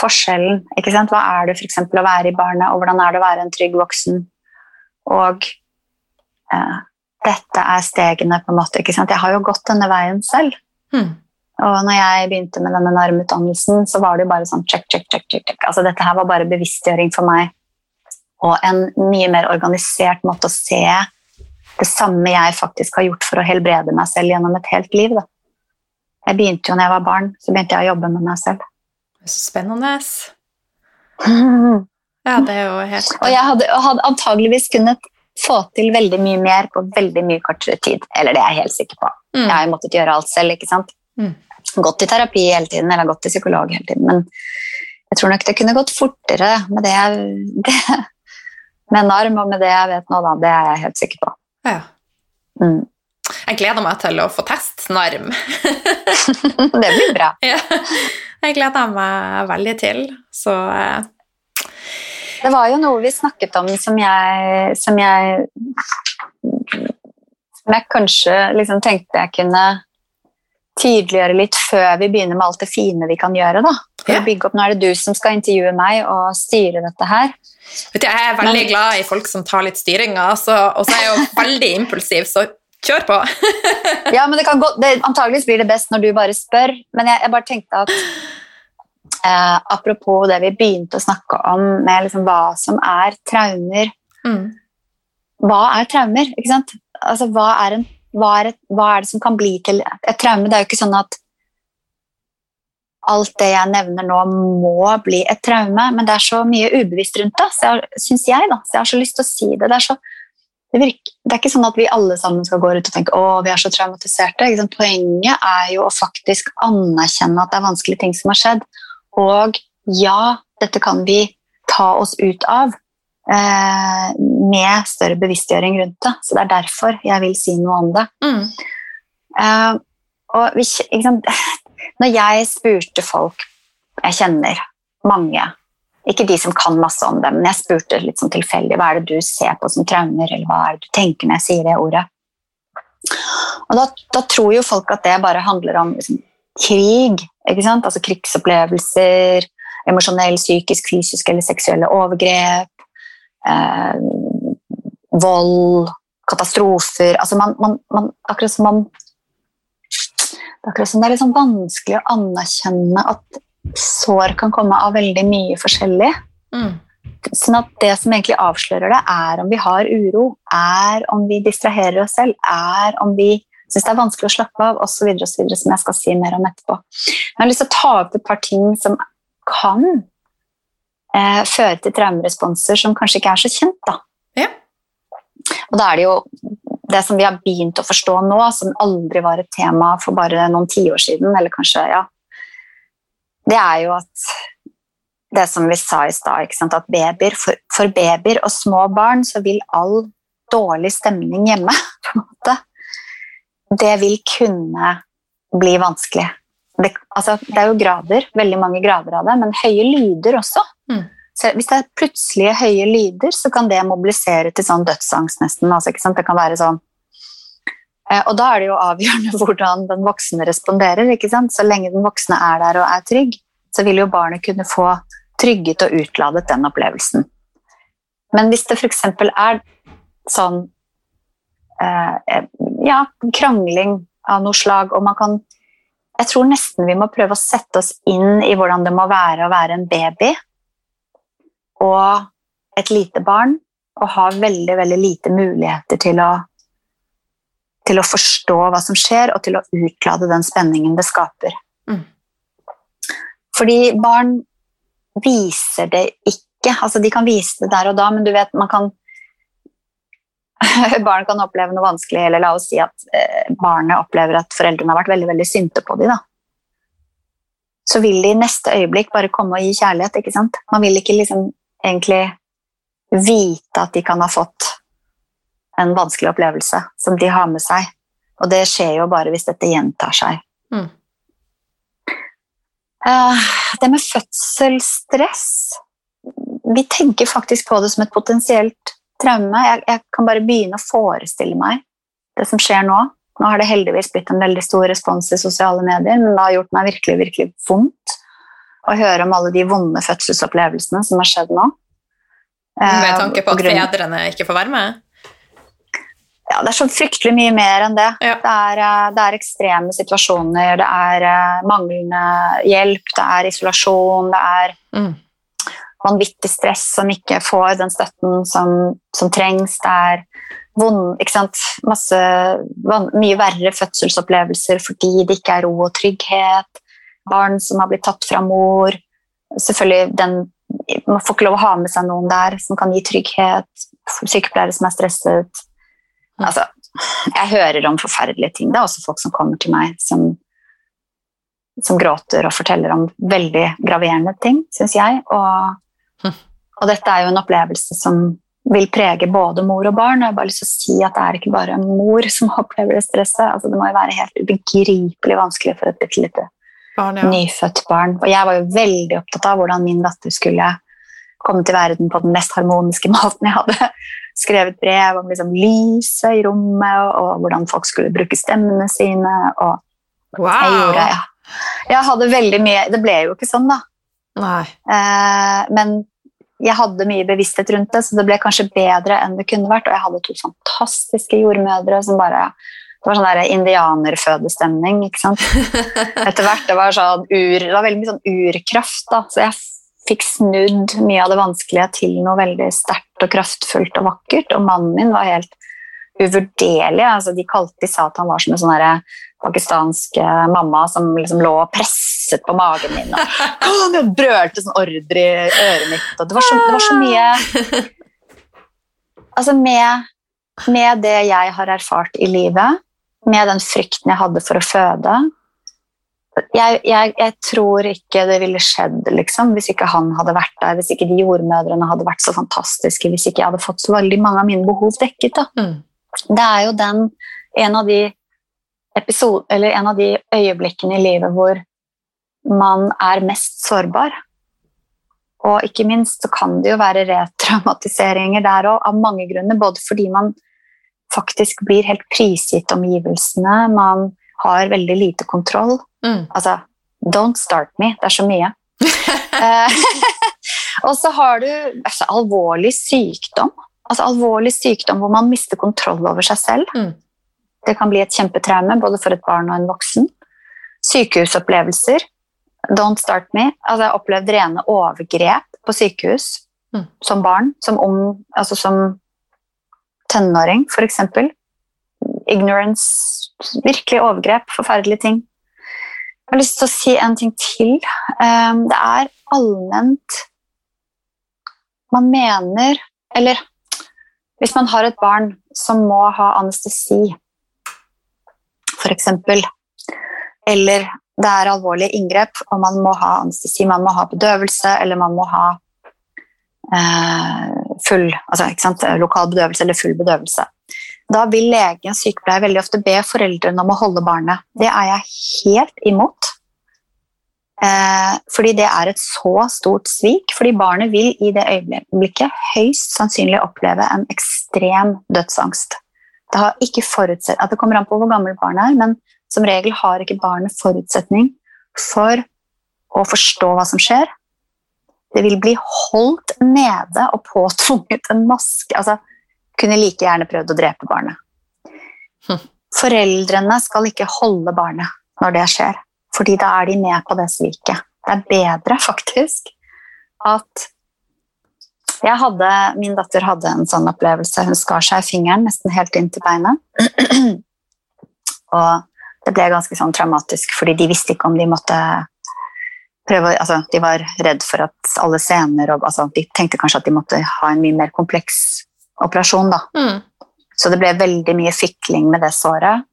forskjellen. Ikke sant? Hva er det eksempel å være i barnet, og hvordan er det å være en trygg voksen? Og eh, dette er stegene, på en måte. Ikke sant? Jeg har jo gått denne veien selv. Hmm. Og når jeg begynte med denne narmutdannelsen, så var det jo bare sånn check, check, check, check, check. Altså, dette her var bare bevisstgjøring for meg. Og en mye mer organisert måte å se det samme jeg faktisk har gjort for å helbrede meg selv gjennom et helt liv. Da. Jeg begynte jo når jeg var barn, så begynte jeg å jobbe med meg selv. Spennende. Ja, det er jo helt Og jeg hadde, hadde antageligvis kunnet få til veldig mye mer på veldig mye kortere tid. Eller det er jeg helt sikker på. Mm. Jeg har jo måttet gjøre alt selv. ikke sant? Mm. Gått i terapi hele tiden, eller gått til psykolog hele tiden. Men jeg tror nok det kunne gått fortere med det, jeg- det med en arm og med det jeg vet nå, da. Det er jeg helt sikker på. Ja. Mm. Jeg gleder meg til å få teste narm. det blir bra. ja. Jeg gleder meg veldig til, så eh, Det var jo noe vi snakket om som jeg, som jeg Som jeg kanskje liksom tenkte jeg kunne tydeliggjøre litt før vi begynner med alt det fine vi kan gjøre. da. For Ja. å bygge opp, Nå er det du som skal intervjue meg og styre dette her. vet du, Jeg er veldig Men- glad i folk som tar litt styringa, og så er jeg jo veldig impulsiv, så kjør på. Ja, men det kan gå, det, Antageligvis blir det best når du bare spør, men jeg, jeg bare tenkte at eh, Apropos det vi begynte å snakke om med liksom hva som er traumer Mm. hva er traumer? Ikke sant? Altså, hva, er en, hva, er et, hva er det som kan bli til et traume? Det er jo ikke sånn at alt det jeg nevner nå, må bli et traume, men det er så mye ubevisst rundt det, syns jeg. da, så jeg har så lyst til å si det. Det er, så, det, virker, det er ikke sånn at vi alle sammen skal gå ut og tenke å, vi er så traumatiserte. Poenget er jo å faktisk anerkjenne at det er vanskelige ting som har skjedd. Og ja, dette kan vi ta oss ut av eh, med større bevisstgjøring rundt det. Så det er derfor jeg vil si noe om det. Mm. Eh, og vi, sant? Når jeg spurte folk jeg kjenner, mange, ikke de som kan masse om det, men jeg spurte litt sånn tilfeldig hva er det du ser på som traumer, eller hva er det du tenker når jeg sier det ordet. Og da, da tror jo folk at det bare handler om liksom, krig, altså krigsopplevelser, emosjonell, psykisk, fysisk eller seksuelle overgrep, eh, vold, katastrofer altså man, man, man, Akkurat som man det er akkurat som det er sånn vanskelig å anerkjenne at sår kan komme av veldig mye forskjellig. Mm. Sånn at det som egentlig avslører det, er om vi har uro, er om vi distraherer oss selv, er om vi syns det er vanskelig å slappe av, osv., som jeg skal si mer om etterpå. Men jeg har lyst til å ta opp et par ting som kan eh, føre til traumeresponser som kanskje ikke er så kjent. Da. Ja. Og da er det jo det som vi har begynt å forstå nå, som aldri var et tema for bare noen tiår siden, eller kanskje, ja, det er jo at det som vi sa i stad, at babyer, for, for, babyer og små barn så vil all dårlig stemning hjemme på en måte, det vil kunne bli vanskelig. Det, altså, det er jo grader, veldig mange grader av det, men høye lyder også. Mm. Så hvis det er plutselige høye lyder, så kan det mobilisere til sånn dødsangst nesten. Altså, det kan være sånn eh, og da er det jo avgjørende hvordan den voksne responderer. Så lenge den voksne er der og er trygg, så vil jo barnet kunne få trygget og utladet den opplevelsen. Men hvis det f.eks. er sånn eh, ja, krangling av noe slag, og man kan Jeg tror nesten vi må prøve å sette oss inn i hvordan det må være å være en baby og et lite barn og ha veldig, veldig lite muligheter til å til å forstå hva som skjer, og til å utlade den spenningen det skaper. Mm. Fordi barn viser det ikke. Altså, de kan vise det der og da, men du vet, man kan Barn kan oppleve noe vanskelig, eller la oss si at eh, barnet opplever at foreldrene har vært veldig veldig sinte på dem. Da. Så vil de i neste øyeblikk bare komme og gi kjærlighet. ikke sant? Man vil ikke liksom egentlig vite at de kan ha fått en vanskelig opplevelse som de har med seg. Og det skjer jo bare hvis dette gjentar seg. Mm. Uh, det med fødselsstress Vi tenker faktisk på det som et potensielt traume. Jeg, jeg, kan bare begynne å forestille meg det som skjer nå. Nå har det heldigvis blitt en veldig stor respons i sosiale medier, men det har gjort meg virkelig, virkelig vondt å høre om alle de vonde fødselsopplevelsene som har skjedd nå. Med tanke på at fedrene ikke får være med? Ja, det er så fryktelig mye mer enn det. Ja. Det, er, eh, det, er, ekstreme situasjoner, det er eh, manglende hjelp, det er isolasjon, det er mm. Vanvittig stress som ikke får den støtten som, som trengs. Det er vond? Masse, mye verre fødselsopplevelser fordi det ikke er ro og trygghet. Barn som har blitt tatt fra mor. Selvfølgelig den, Man får ikke lov å ha med seg noen der som kan gi trygghet. Sykepleiere som er stresset Altså, jeg hører om forferdelige ting. Det er også folk som kommer til meg som, som gråter og forteller om veldig graverende ting, syns jeg. Og. Og, dette er jo en opplevelse som vil prege både mor og barn. Og jeg har bare lyst til å si at det er ikke bare mor som opplever det stresset. Altså, det må jo være helt ubegripelig vanskelig for et bitte lite barn, ja. nyfødt barn. Og jeg var jo veldig opptatt av hvordan min datter skulle komme til verden på den mest harmoniske måten jeg hadde skrevet brev om liksom lyset i rommet, og, og, hvordan folk skulle bruke stemmene sine. Og wow. jeg gjorde ja. Jeg hadde veldig mye Det ble jo ikke sånn, da. Eh, men jeg hadde mye bevissthet rundt det, så det ble kanskje bedre enn det kunne vært. Og jeg hadde to fantastiske jordmødre som bare det var sånn der indianerfødestemning. ikke sant? Etter hvert det var sånn ur, det var veldig mye sånn urkraft. da, Så jeg fikk snudd mye av det vanskelige til noe veldig sterkt og kraftfullt og vakkert. Og mannen min var helt uvurderlig. Altså, de kalte de sa at han var som en sånn pakistansk eh, mamma som liksom lå og presset på magen min. Og, brølte sånn ordre i øret mitt. Og det var så, det var så mye Altså med, med det jeg har erfart i livet, med den frykten jeg hadde for å føde, jeg, jeg, jeg, tror ikke det ville skjedd liksom, hvis ikke han hadde vært der, hvis ikke de jordmødrene hadde vært så fantastiske, hvis ikke jeg hadde fått så veldig mange av mine behov dekket. Mm. Det er jo den, en av de episode, eller en av de øyeblikkene i livet hvor man er mest sårbar. Og ikke minst så kan det jo være retraumatiseringer der òg, av mange grunner. Både fordi man faktisk blir helt prisgitt omgivelsene, man har veldig lite kontroll. Mm. Altså, don't start me. Det er så mye. Eh, og så har du altså, alvorlig sykdom. Altså alvorlig sykdom hvor man mister kontroll over seg selv. Mm. Det kan bli et kjempetraume både for et barn og en voksen. Sykehusopplevelser. Don't start me. Altså, jeg har opplevd rene overgrep på sykehus mm. som barn. Som, om, altså, som tenåring, f.eks. Ignorance. Virkelig overgrep. Forferdelige ting. Jeg har lyst til å si en ting til. Ehm, det er allment man mener Eller hvis man har et barn som må ha anestesi, f.eks., eller det er alvorlige inngrep, og man må ha anestesi, man må ha bedøvelse, eller man må ha eh, full altså, ikke sant, lokal bedøvelse eller full bedøvelse. Da vil lege og sykepleier veldig ofte be foreldrene om å holde barnet. Det er jeg helt imot. Eh, fordi det er et så stort svik. Fordi barnet vil i det øyeblikket høyst sannsynlig oppleve en ekstrem dødsangst. Det har ikke forutsett, at det kommer an på hvor gammelt barnet er, men som regel har ikke barnet forutsetning for å forstå hva som skjer. Det vil bli holdt nede og påtvunget en maske. altså Kunne like gjerne prøvd å drepe barnet. Hm. Foreldrene skal ikke holde barnet når det skjer, fordi da er de med på det sviket. Det er bedre, faktisk, at jeg hadde, Min datter hadde en sånn opplevelse. Hun skar seg i fingeren nesten helt inn til beinet. og det ble ganske sånn traumatisk, fordi de visste ikke om de måtte prøve altså, De var redd for at alle scener og altså, De tenkte kanskje at de måtte ha en mye mer kompleks operasjon. da. Mm. Så det ble veldig mye fikling med det såret.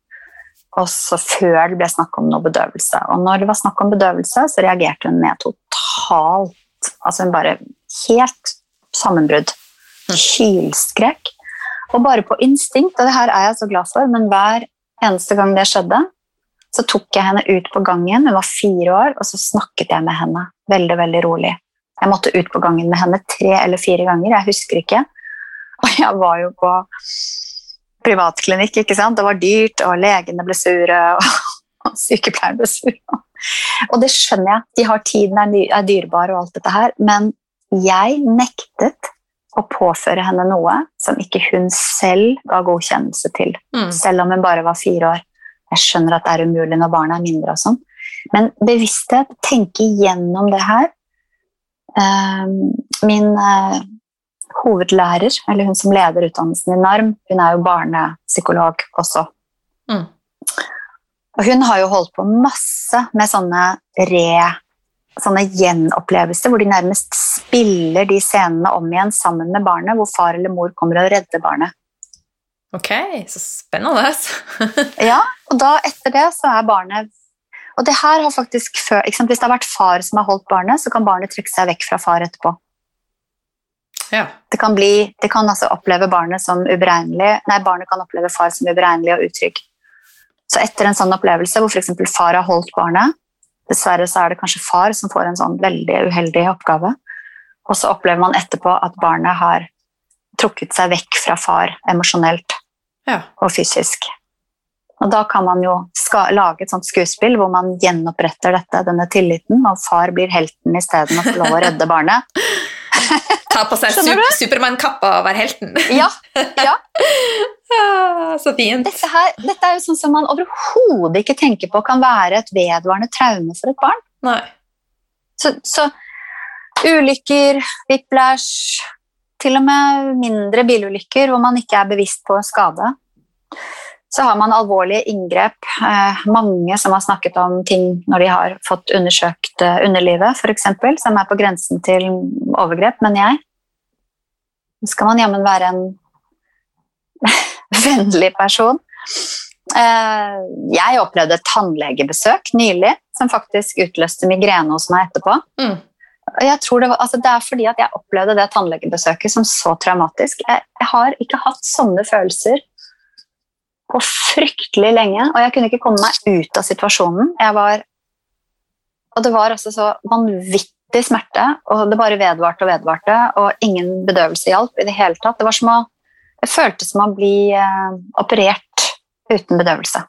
Også før det ble snakk om noe bedøvelse. Og når det var snakk om bedøvelse, så reagerte hun med totalt Altså hun bare helt sammenbrudd. Kylskrekk. Og bare på instinkt, og det her er jeg så glad for, men hver eneste gang det skjedde, så tok jeg henne ut på gangen, hun var fire år, og så snakket jeg med henne veldig veldig rolig. Jeg måtte ut på gangen med henne tre eller fire ganger, jeg husker ikke. Og jeg var jo på privatklinikk, ikke sant. Det var dyrt, og legene ble sure, og sykepleieren ble sur. Og det skjønner jeg, de har tiden er dyrebar og alt dette her, men jeg nektet å påføre henne noe som ikke hun selv ga godkjennelse til, mm. selv om hun bare var fire år. Jeg skjønner at det er umulig når barna er mindre og sånn, men bevissthet, tenke gjennom det her uh, Min uh, hovedlærer, eller hun som leder utdannelsen i NARM, hun er jo barnepsykolog også. Mm. Og hun har jo holdt på masse med sånne re sånne gjenopplevelser hvor de nærmest spiller de scenene om igjen sammen med barnet, hvor far eller mor kommer og redder barnet. Ok, så spennende. ja, og da etter det så er barnet Og det her har faktisk før, Hvis det har vært far som har holdt barnet, så kan barnet trekke seg vekk fra far etterpå. Ja. Det kan, bli, det kan altså oppleve barnet som uberegnelig Nei, barnet kan oppleve far som uberegnelig og utrygg. Så etter en sånn opplevelse hvor f.eks. far har holdt barnet, Dessverre så er det kanskje far som får en sånn veldig uheldig oppgave. Og så opplever man etterpå at barnet har trukket seg vekk fra far emosjonelt ja. og fysisk. Og da kan man jo lage et sånt skuespill hvor man gjenoppretter dette, denne tilliten, og far blir helten isteden og får lov å redde barnet. Ta på seg Supermann-kappa og være helten. ja, ja. Ah, så fint. Dette, her, dette er jo sånn som man overhodet ikke tenker på kan være et vedvarende traume for et barn. Nei. Så, så ulykker, whiplash, til og med mindre bilulykker hvor man ikke er bevisst på skade. Så har man alvorlige inngrep. Eh, mange som har snakket om ting når de har fått undersøkt eh, underlivet, f.eks., som er på grensen til overgrep, men jeg. Så skal man jammen være en vennlig person. Eh, jeg opplevde et tannlegebesøk nylig som faktisk utløste migrene hos meg etterpå. Mm. Jeg tror det, var, altså det, er fordi at jeg opplevde det tannlegebesøket som så traumatisk. Jeg, jeg, har ikke hatt sånne følelser på fryktelig lenge, og jeg kunne ikke komme meg ut av situasjonen. Jeg var, og det var altså så vanvittig smerte, og det bare vedvarte og vedvarte, og ingen bedøvelse hjalp i det hele tatt. Det var som å det føltes som å bli eh, operert uten bedøvelse.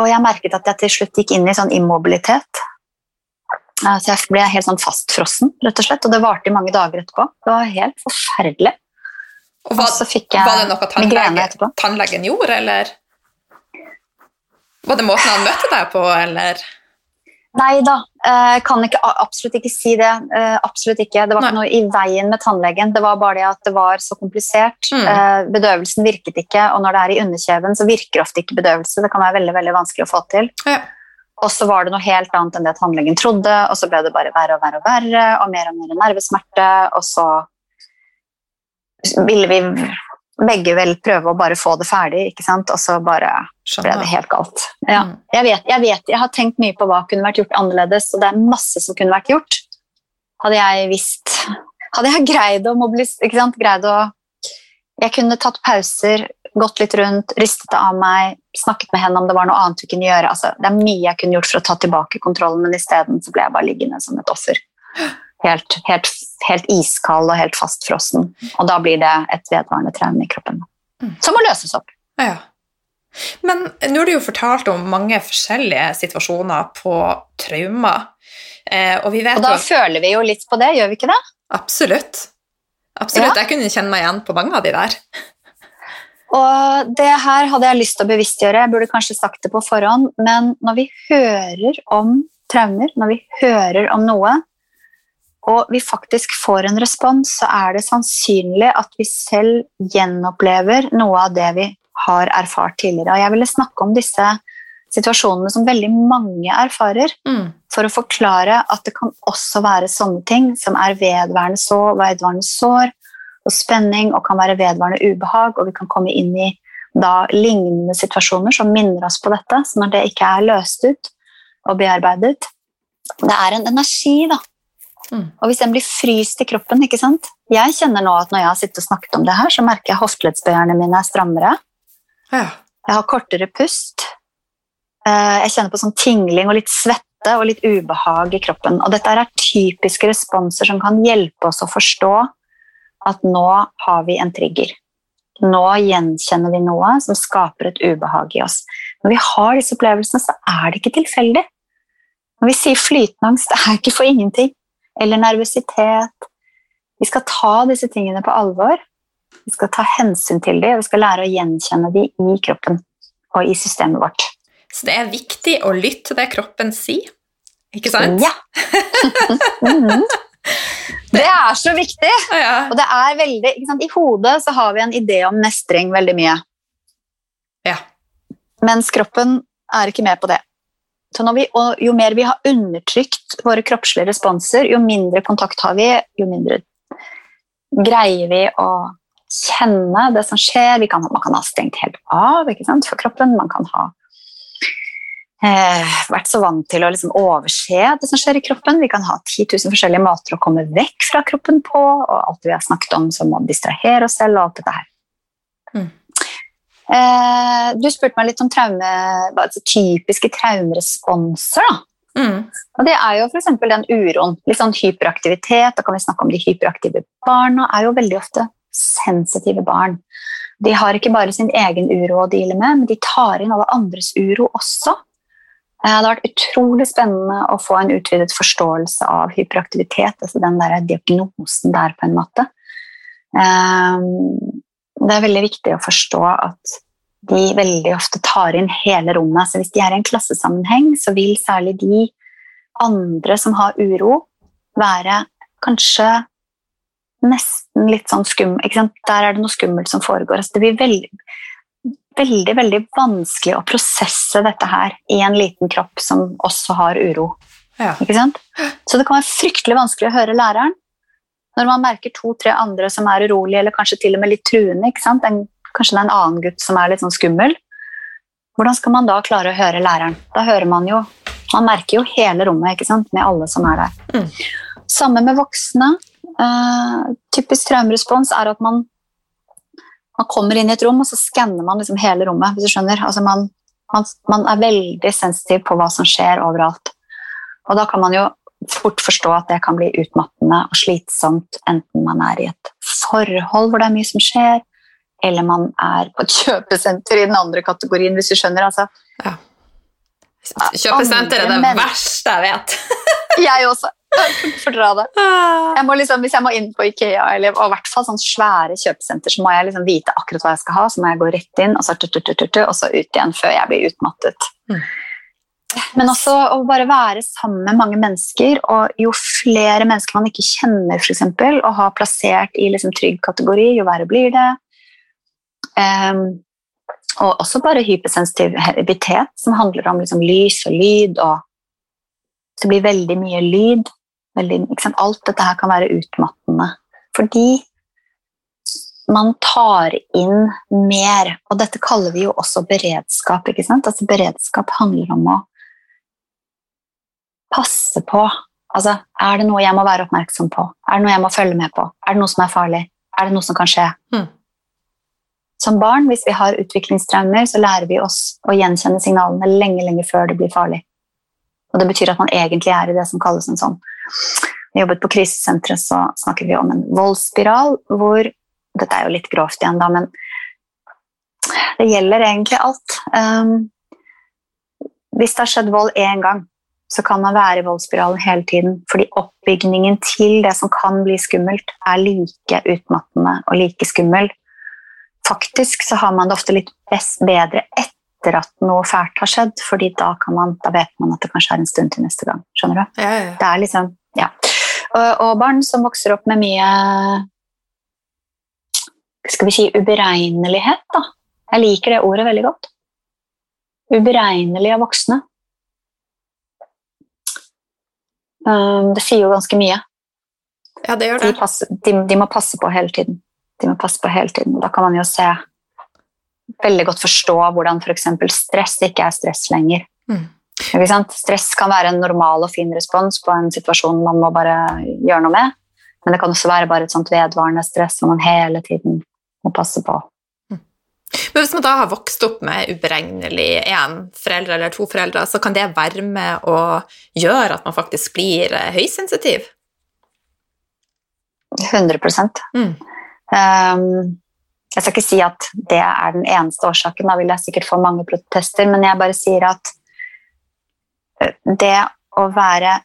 Og jeg merket at jeg til slutt gikk inn i sånn immobilitet. Så jeg ble helt sånn fastfrossen, rett og slett. Og det varte i mange dager etterpå. Det var helt forferdelig. Og var, så fikk jeg var det noe tannlege, tannlegen gjorde, eller? Var det måten han møtte deg på, eller? Nei da, jeg eh, kan ikke, absolutt ikke si det. Eh, absolutt ikke. Det var ikke noe i veien med tannlegen. Det var bare det at det var så komplisert. Mm. Eh, bedøvelsen virket ikke, og når det er i underkjeven, så virker ofte ikke bedøvelse. Det kan være veldig veldig vanskelig å få til. Ja. Og så var det noe helt annet enn det tannlegen trodde, og så ble det bare verre og verre og verre, og mer og mer nervesmerte, og så ville vi begge vel prøve å bare få det ferdig, ikke sant? og så bare ble det helt galt. Ja. Mm. Jeg, vet, jeg vet, jeg har tenkt mye på hva kunne vært gjort annerledes, og det er masse som kunne vært gjort. Hadde jeg visst Hadde jeg greid å mobilisere ikke sant? Greid å Jeg kunne tatt pauser, gått litt rundt, ristet det av meg, snakket med henne om det var noe annet vi kunne gjøre. Altså, det er mye jeg kunne gjort for å ta tilbake kontrollen, men isteden så ble jeg bare liggende som et offer. Helt, helt, helt iskald og helt fastfrossen. Og da blir det et vedvarende traume i kroppen. Mm. Som må løses opp. Ja. Men nå har du jo fortalt om mange forskjellige situasjoner på traumer. Eh, og vi vet Og da føler vi jo litt på det, gjør vi ikke det? Absolutt. Absolutt. Jeg kunne kjenne meg igjen på mange av de der. Og det her hadde jeg lyst til å bevisstgjøre, jeg burde kanskje sagt det på forhånd, men når vi hører om traumer, når vi hører om noe, og vi faktisk får en respons, så er det sannsynlig at vi selv gjenopplever noe av det vi har erfart tidligere. Og jeg ville snakke om disse situasjonene som veldig mange erfarer, Mm. for å forklare at det kan også være sånne ting som er vedværende sår, vedværende sår og spenning, og kan være vedvarende ubehag, og vi kan komme inn i da lignende situasjoner som minner oss på dette. Så når det ikke er løst ut og bearbeidet Det er en energi, da. Mm. Og hvis den blir fryst i kroppen ikke sant? Jeg kjenner nå at når jeg har sittet og snakket om det her, så merker jeg hofteleddsbøyerne mine er strammere. Ja. Jeg har kortere pust. Eh, Jeg kjenner på sånn tingling og litt svette og litt ubehag i kroppen. Og dette er typiske responser som kan hjelpe oss å forstå at nå har vi en trigger. Nå gjenkjenner vi noe som skaper et ubehag i oss. Når vi har disse opplevelsene, så er det ikke tilfeldig. Når vi sier flytende angst, det er ikke for ingenting. Eller nervøsitet. Vi skal ta disse tingene på alvor. Vi skal ta hensyn til dem, og vi skal lære å gjenkjenne dem i kroppen og i systemet vårt. Så det er viktig å lytte til det kroppen sier. Ikke sant? Ja. Det er så viktig. Ja. Og det er veldig, ikke sant? I hodet så har vi en idé om mestring veldig mye, ja. mens kroppen er ikke med på det. Så når vi, jo mer vi har undertrykt våre kroppslige responser, jo mindre kontakt har vi, jo mindre greier vi å kjenne det som skjer. Vi kan, man kan ha stengt helt av ikke sant, for kroppen. Man kan ha eh, vært så vant til å liksom overse det som skjer i kroppen. Vi kan ha 10 000 forskjellige måter å komme vekk fra kroppen på, og alt vi har snakket om som å distrahere oss selv og alt dette her. Mm. Eh, du spurte meg litt om traume, altså typiske traumeresponser. da. Mm. Og det er jo f.eks. den uroen. Litt sånn hyperaktivitet. Da kan vi snakke om de hyperaktive barna. er jo veldig ofte sensitive barn. De har ikke bare sin egen uro å deale med, men de tar inn alle andres uro også. Eh, Det har vært utrolig spennende å få en utvidet forståelse av hyperaktivitet, altså den der diagnosen der, på en måte. Eh, Det er veldig viktig å forstå at de veldig ofte tar inn hele rommet. Så hvis de er i en klassesammenheng, så vil særlig de andre som har uro, være kanskje nesten litt sånn sant? Der er det noe skummelt som foregår. Altså, det blir veldig, veldig, veldig vanskelig å prosesse dette her i en liten kropp som også har uro. ja. Så det kan være fryktelig vanskelig å høre læreren når man merker to-tre andre som er urolige, eller kanskje til og med litt truende. En, kanskje det er en annen gutt som er litt sånn skummel. Hvordan skal man da klare å høre læreren? Da hører man jo Man merker jo hele rommet med alle som er der. Mm. Samme med voksne. Uh, typisk traumerespons er at man, man kommer inn i et rom, og så skanner man liksom hele rommet. hvis du skjønner. Altså man, man, man er veldig sensitiv på hva som skjer overalt. Og da kan man jo fort forstå at det kan bli utmattende og slitsomt, enten man er i et forhold hvor det er mye som skjer, eller man er på et kjøpesenter i den andre kategorien, hvis du skjønner. Altså, Kjøpesenter er det verste jeg vet. jeg også. Jeg fordra det. Jeg må liksom, hvis jeg må inn på Ikea, eller og i hvert fall sånn svære kjøpesenter, så må jeg liksom vite akkurat hva jeg skal ha, så må jeg gå rett inn, og så, tut, tut, tut, tut, og så ut igjen før jeg blir utmattet. Mm. Men også å bare være sammen med mange mennesker, og jo flere mennesker man ikke kjenner, for eksempel, og har plassert i liksom trygg kategori, jo verre blir det. Um, og også bare hypersensitivitet, som handler om liksom lys og lyd. og Det blir veldig mye lyd. Veldig, Alt dette her kan være utmattende. Fordi man tar inn mer. Og dette kaller vi jo også beredskap. ikke sant? Altså Beredskap handler om å passe på. Altså, Er det noe jeg må være oppmerksom på? Er det noe jeg må følge med på? Er det noe som er farlig? Er det noe som kan skje? Mm. Som barn, hvis vi har utviklingstraumer, så lærer vi oss å gjenkjenne signalene lenge, lenge før det blir farlig. Og Det betyr at man egentlig er i det som kalles en sånn Vi jobbet på krisesenteret, så snakker vi om en voldsspiral hvor Dette er jo litt grovt igjen, da, men det gjelder egentlig alt. Um, hvis det har skjedd vold én gang, så kan man være i voldsspiralen hele tiden. Fordi oppbygningen til det som kan bli skummelt, er like utmattende og like skummel faktisk så har man det ofte litt best, bedre etter at noe fælt har skjedd, fordi da, man, da, vet man at det kanskje er en stund til neste gang. Skjønner du? Ja, ja. Det er liksom, ja. Og, og, barn som vokser opp med mye skal vi si uberegnelighet, da. Jeg liker det ordet veldig godt. Uberegnelige voksne. Um, det sier jo ganske mye. Ja, det gjør det. De, passer, de, de må passe på hele tiden de må passe på hele tiden. Da kan man jo se veldig godt forstå hvordan f.eks. Stress ikke er stress lenger. Mm. Stress kan være en normal og fin respons på en situasjon man må bare gjøre noe med. Men det kan også være bare et sånt vedvarende stress som man hele tiden må passe på. Mm. Men Hvis man da har vokst opp med uberegnelig én foreldre eller to foreldre, så kan det være med å gjøre at man faktisk blir eh, høysensitiv? 100 mm. Um, jeg skal ikke si at det er den eneste årsaken, da vil jeg sikkert få mange protester, men jeg bare sier at det å være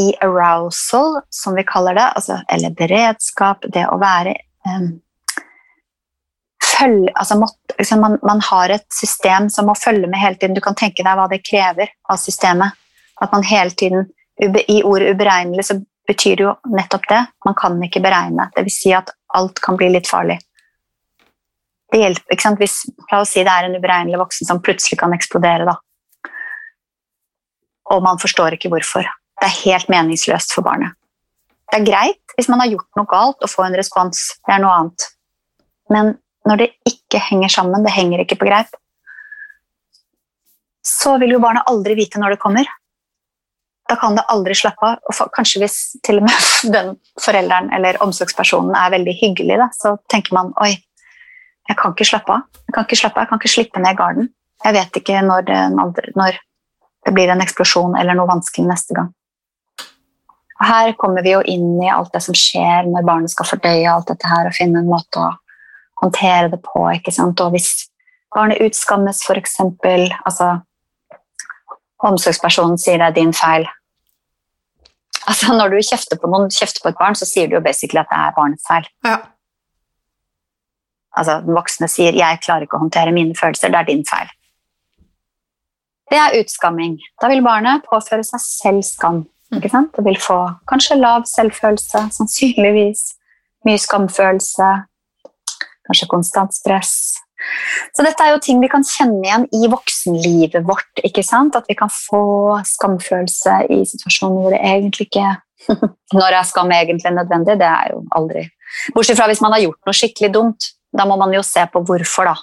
i arousal, som vi kaller det, altså, eller beredskap, det å være um, følge, altså, må, liksom, man, man, har et system som må følge med hele tiden. Du kan tenke deg hva det krever av systemet. At man hele tiden I ordet uberegnelig så betyr jo nettopp det. Man kan ikke beregne. Det vil si at alt kan bli litt farlig. Det hjelper, ikke sant? Hvis la oss si det er en uberegnelig voksen som plutselig kan eksplodere, da. Og man forstår ikke hvorfor. Det er helt meningsløst for barnet. Det er greit hvis man har gjort noe galt og får en respons. Det er noe annet. Men når det ikke henger sammen, det henger ikke på greip, så vil jo barnet aldri vite når det kommer da kan det aldri slappe av. Og kanskje hvis til og med den forelderen eller omsorgspersonen er veldig hyggelig, da, så tenker man oi, jeg kan ikke slappe av. Jeg kan ikke slippe ned garden. Jeg vet ikke når når det blir en eksplosjon eller noe vanskelig neste gang. Og her kommer vi jo inn i alt det som skjer når barnet skal fordøye alt dette her og finne en måte å håndtere det på. ikke sant? Og hvis barnet utskammes, f.eks. Altså, omsorgspersonen sier det er din feil. Altså, når du kjefter på noen, kjefter på et barn, så sier du jo basically at det er barnets feil. Ja. Altså, den voksne sier 'jeg klarer ikke å håndtere mine følelser', det er din feil. Det er utskamming. Da vil barnet påføre seg selv skam. ikke sant? Det vil få kanskje lav selvfølelse, sannsynligvis mye skamfølelse, kanskje konstant stress, så dette er jo ting vi kan kjenne igjen i voksenlivet vårt. ikke sant? At vi kan få skamfølelse i situasjoner hvor det egentlig ikke Når er skam egentlig nødvendig? Det er jo aldri Bortsett fra hvis man har gjort noe skikkelig dumt. Da må man jo se på hvorfor, da.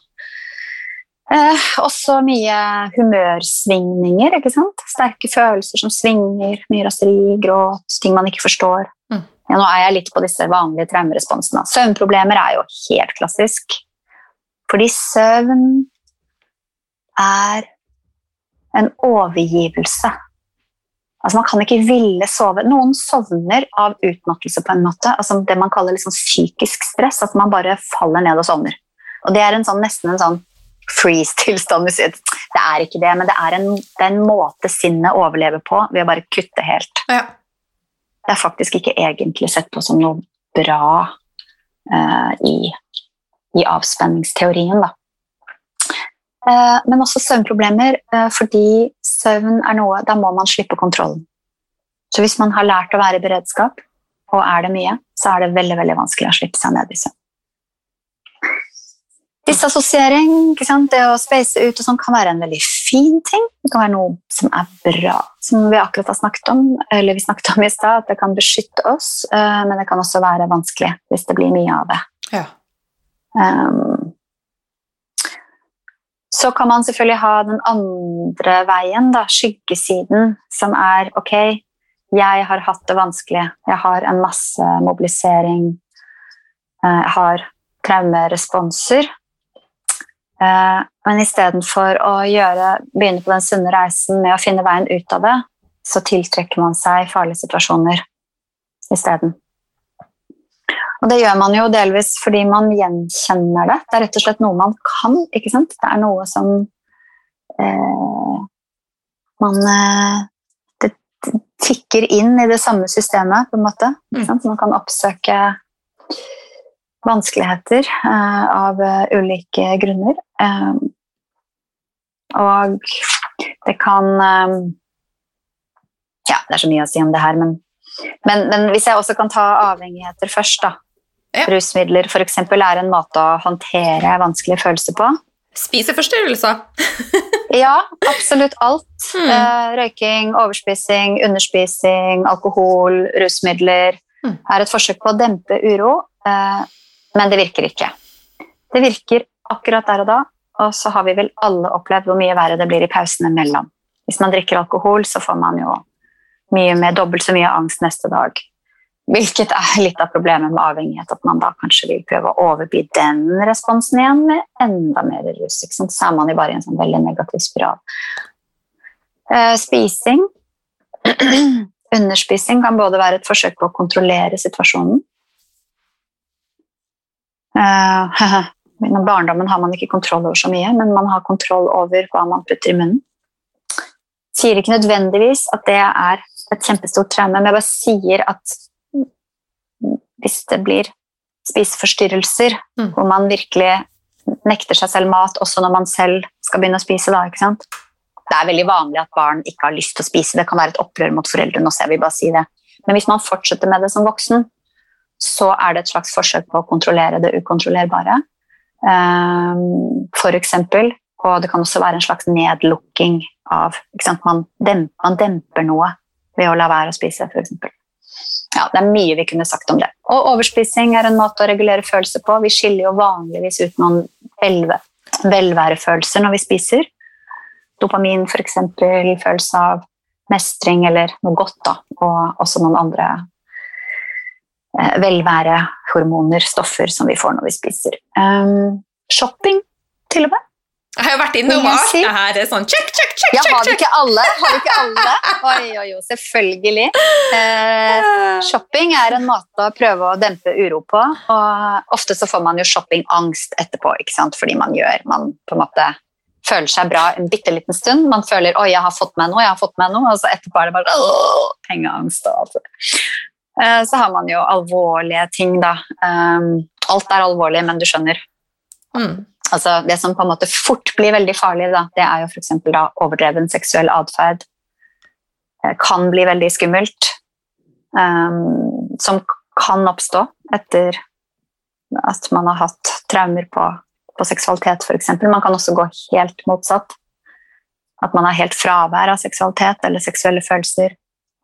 Eh, også mye humørsvingninger. ikke sant? Sterke følelser som svinger. Mye raseri, gråt, ting man ikke forstår. Mm. Ja, nå er jeg litt på disse vanlige traumeresponsene. Søvnproblemer er jo helt klassisk. Fordi søvn er en overgivelse. Altså Man kan ikke ville sove. Noen sovner av utmattelse, på en måte. altså Det man kaller liksom psykisk stress. At man bare faller ned og sovner. Og Det er en sånn, nesten en sånn freeze-tilstand. Det er ikke det, men det er, en, det er, en, måte sinnet overlever på ved å bare kutte helt. Ja. Det er faktisk ikke egentlig sett på som noe bra uh, i i avspenningsteorien. Da. Uh, men også søvnproblemer, uh, fordi søvn er noe Da må man slippe kontrollen. Så hvis man har lært å være i beredskap, og er det mye, så er det veldig veldig vanskelig å slippe seg ned i søvn. Disassosiering, det å space ut og sånn, kan være en veldig fin ting. Det kan være noe som er bra, som vi akkurat har snakket om, eller vi snakket om i stad, at det kan beskytte oss, eh, men det kan også være vanskelig hvis det blir mye av det. Ja. Um, så kan man selvfølgelig ha den andre veien, da, skyggesiden, som er ok, jeg har hatt det vanskelig, jeg har en masse mobilisering, eh, jeg har traumeresponser. Eh, men istedenfor å gjøre, begynne på den sunne reisen med å finne veien ut av det, så tiltrekker man seg farlige situasjoner isteden. Og det gjør man jo delvis fordi man gjenkjenner det. Det er rett og slett noe man kan. ikke sant? Det er noe som eh, man eh, Det tikker inn i det samme systemet, på en måte. Mm. Man kan oppsøke vanskeligheter eh, av uh, ulike grunner. Eh, og det kan eh, Ja, det er så mye å si om det her, men, men, men hvis jeg også kan ta avhengigheter først, da ja. Rusmidler f.eks. er en måte å håndtere vanskelige følelser på. Spiseforstyrrelser? ja, absolutt alt. Mm. Røyking, overspising, underspising, alkohol, rusmidler mm. er et forsøk på å dempe uro, uh, men det virker ikke. Det virker akkurat der og da, og så har vi vel alle opplevd hvor mye verre det blir i pausene mellom. Hvis man drikker alkohol, så får man jo mye med dobbelt så mye angst neste dag. Hvilket er litt av problemet med avhengighet, at man da kanskje vil prøve å overby den responsen igjen med enda mer rus. Så er man jo bare i en sånn veldig negativ spiral. Uh, spising. Underspising kan både være et forsøk på å kontrollere situasjonen. Uh, I barndommen har man ikke kontroll over så mye, men man har kontroll over hva man putter i munnen. Sier ikke nødvendigvis at det er et kjempestort traume, men jeg bare sier at hvis det blir spiseforstyrrelser, mm. hvor man virkelig nekter seg selv mat også når man selv skal begynne å spise. Da, det er veldig vanlig at barn ikke har lyst til å spise. Det kan være et opprør mot foreldrene. også, jeg vil bare si det. Men hvis man fortsetter med det som voksen, så er det et slags forsøk på å kontrollere det ukontrollerbare. Um, for eksempel, og det kan også være en slags nedlukking av man demper, man demper noe ved å la være å spise, f.eks ja, det er mye vi kunne sagt om det. Og overspising er en måte å regulere følelser på. Vi skiller jo vanligvis ut noen velværefølelser når vi spiser. Dopamin, f.eks. følelse av mestring eller noe godt, da. Og også noen andre eh, velværehormoner, stoffer, som vi får når vi spiser. Um, shopping, til og med. Jeg har jo vært innom alt det her. er sånn check, check, check, ja, Har vi ikke alle? Har vi ikke alle? Oi, oi, oi, selvfølgelig. Eh, shopping er en måte å prøve å dempe uro på. Og ofte så får man jo shoppingangst etterpå, ikke sant? fordi man gjør Man på en måte føler seg bra en bitte liten stund. Man føler 'oi, jeg har fått meg noe', jeg har fått meg noe, og så etterpå er det bare pengeangst og alt det Så har man jo alvorlige ting, da. Um, alt er alvorlig, men du skjønner. Mm altså Det som på en måte fort blir veldig farlig, da, det er jo f.eks. overdreven seksuell atferd. Eh, kan bli veldig skummelt. Um, som kan oppstå etter at man har hatt traumer på, på seksualitet, f.eks. Man kan også gå helt motsatt. At man har helt fravær av seksualitet eller seksuelle følelser.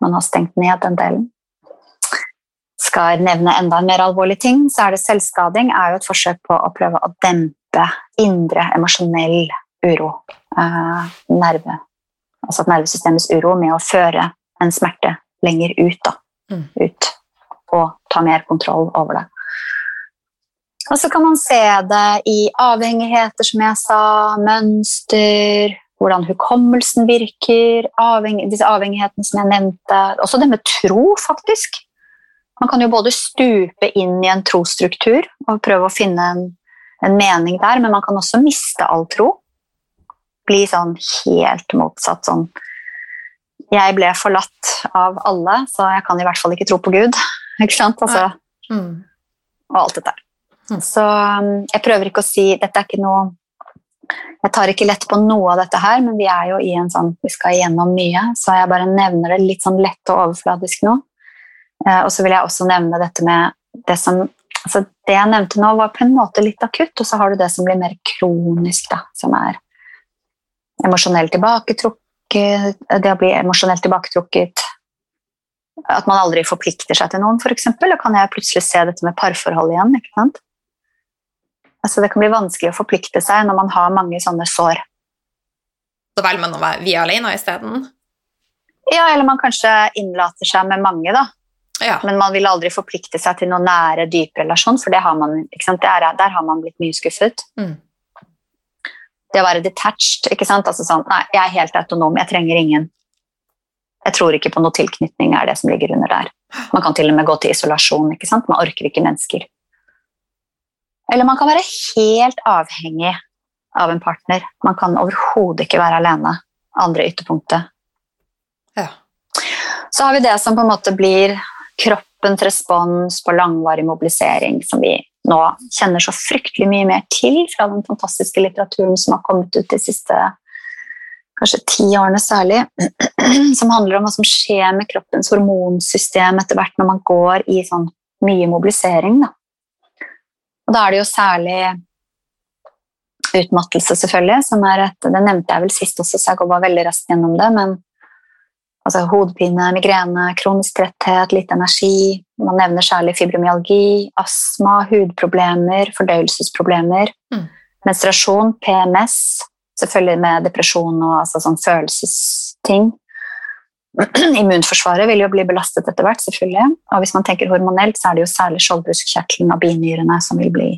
Man har stengt ned den delen. Skal nevne enda en mer alvorlig ting, så er det selvskading er jo et forsøk på å prøve å dempe indre emosjonell uro. Uh, nerve, altså nervesystemets uro med å føre en smerte lenger ut. Da, mm. ut og ta mer kontroll over det. Og så kan man se det i avhengigheter, som jeg sa, mønster, hvordan hukommelsen virker, avheng disse avhengighetene som jeg nevnte. Også det med tro, faktisk. Man kan jo både stupe inn i en trosstruktur og prøve å finne en en mening der, men man kan også miste all tro. Bli sånn helt motsatt sånn Jeg ble forlatt av alle, så jeg kan i hvert fall ikke tro på Gud. Ikke sant? Altså, mm. Og alt dette. Mm. Så um, jeg prøver ikke å si Dette er ikke noe Jeg tar ikke lett på noe av dette her, men vi er jo i en sånn Vi skal igjennom mye, så jeg bare nevner det litt sånn lett og overfladisk nå. Eh, og så vil jeg også nevne dette med det som altså Det jeg nevnte nå, var på en måte litt akutt, og så har du det som blir mer kronisk, da, som er emosjonelt tilbaketrukket, det å bli emosjonelt tilbaketrukket At man aldri forplikter seg til noen, f.eks. Da kan jeg plutselig se dette med parforhold igjen. ikke sant? Altså Det kan bli vanskelig å forplikte seg når man har mange sånne sår. Så velger man å være vi alene isteden? Ja, eller man kanskje innlater seg med mange, da. Ja. Men man vil aldri forplikte seg til noen nære, dyp relasjon, for det har man, ikke sant? Det er, der har man blitt mye skuffet. Mm. Det å være detached, ikke sant? Altså sånn, nei, jeg er helt autonom, jeg trenger ingen. Jeg tror ikke på noe tilknytning er det som ligger under der. Man kan til og med gå til isolasjon, ikke sant? Man orker ikke mennesker. Eller man kan være helt avhengig av en partner. Man kan overhodet ikke være alene. Andre ytterpunktet. Ja. Så har vi det som på en måte blir kroppens respons på langvarig mobilisering, som vi nå kjenner så fryktelig mye mer til fra den fantastiske litteraturen som har kommet ut de siste kanskje ti årene særlig, som handler om hva som skjer med kroppens hormonsystem etter hvert når man går i sånn mye mobilisering. Da. Og da er det jo særlig utmattelse, selvfølgelig, som er et Det nevnte jeg vel sist også, så jeg går bare veldig raskt gjennom det. men altså Hodepine, migrene, kronisk tretthet, litt energi. Man nevner særlig fibromyalgi, astma, hudproblemer, fordøyelsesproblemer. Mm. Menstruasjon, PMS, selvfølgelig med depresjon og altså sånn følelsesting. Immunforsvaret vil jo bli belastet etter hvert, selvfølgelig. Og hvis man tenker hormonelt, så er det jo særlig skjoldbruskkjertelen og binyrene som vil bli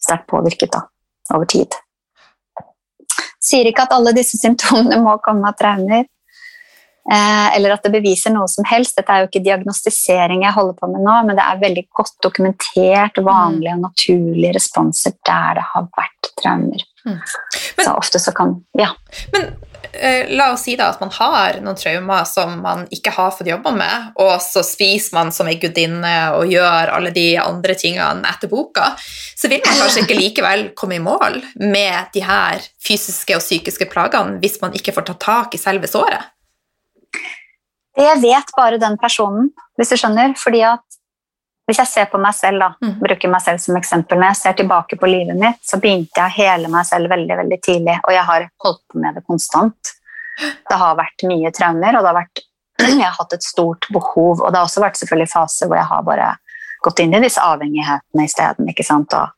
sterkt påvirket da, over tid. Sier ikke at alle disse symptomene må komme av traumer, eller at det beviser noe som helst. Dette er jo ikke diagnostisering jeg holder på med nå, men det er veldig godt dokumentert vanlige og naturlige responser der det har vært traumer. Mm. så ofte så kan Ja. Men eh, la oss si da at man har noen traumer som man ikke har fått jobba med, og så spiser man som ei gudinne og gjør alle de andre tingene etter boka, så vil man kanskje ikke likevel komme i mål med de her fysiske og psykiske plagene hvis man ikke får ta tak i selve såret. Det vet bare den personen, hvis du skjønner. fordi at hvis jeg ser på meg selv, da, Mm. bruker meg selv som eksempel, når jeg ser tilbake på livet mitt, så begynte jeg å hele meg selv veldig veldig tidlig, og jeg har holdt på med det konstant. Det har vært mye traumer, og det har vært, jeg har hatt et stort behov. Og det har også vært selvfølgelig faser hvor jeg har bare gått inn i disse avhengighetene isteden. ikke sant, og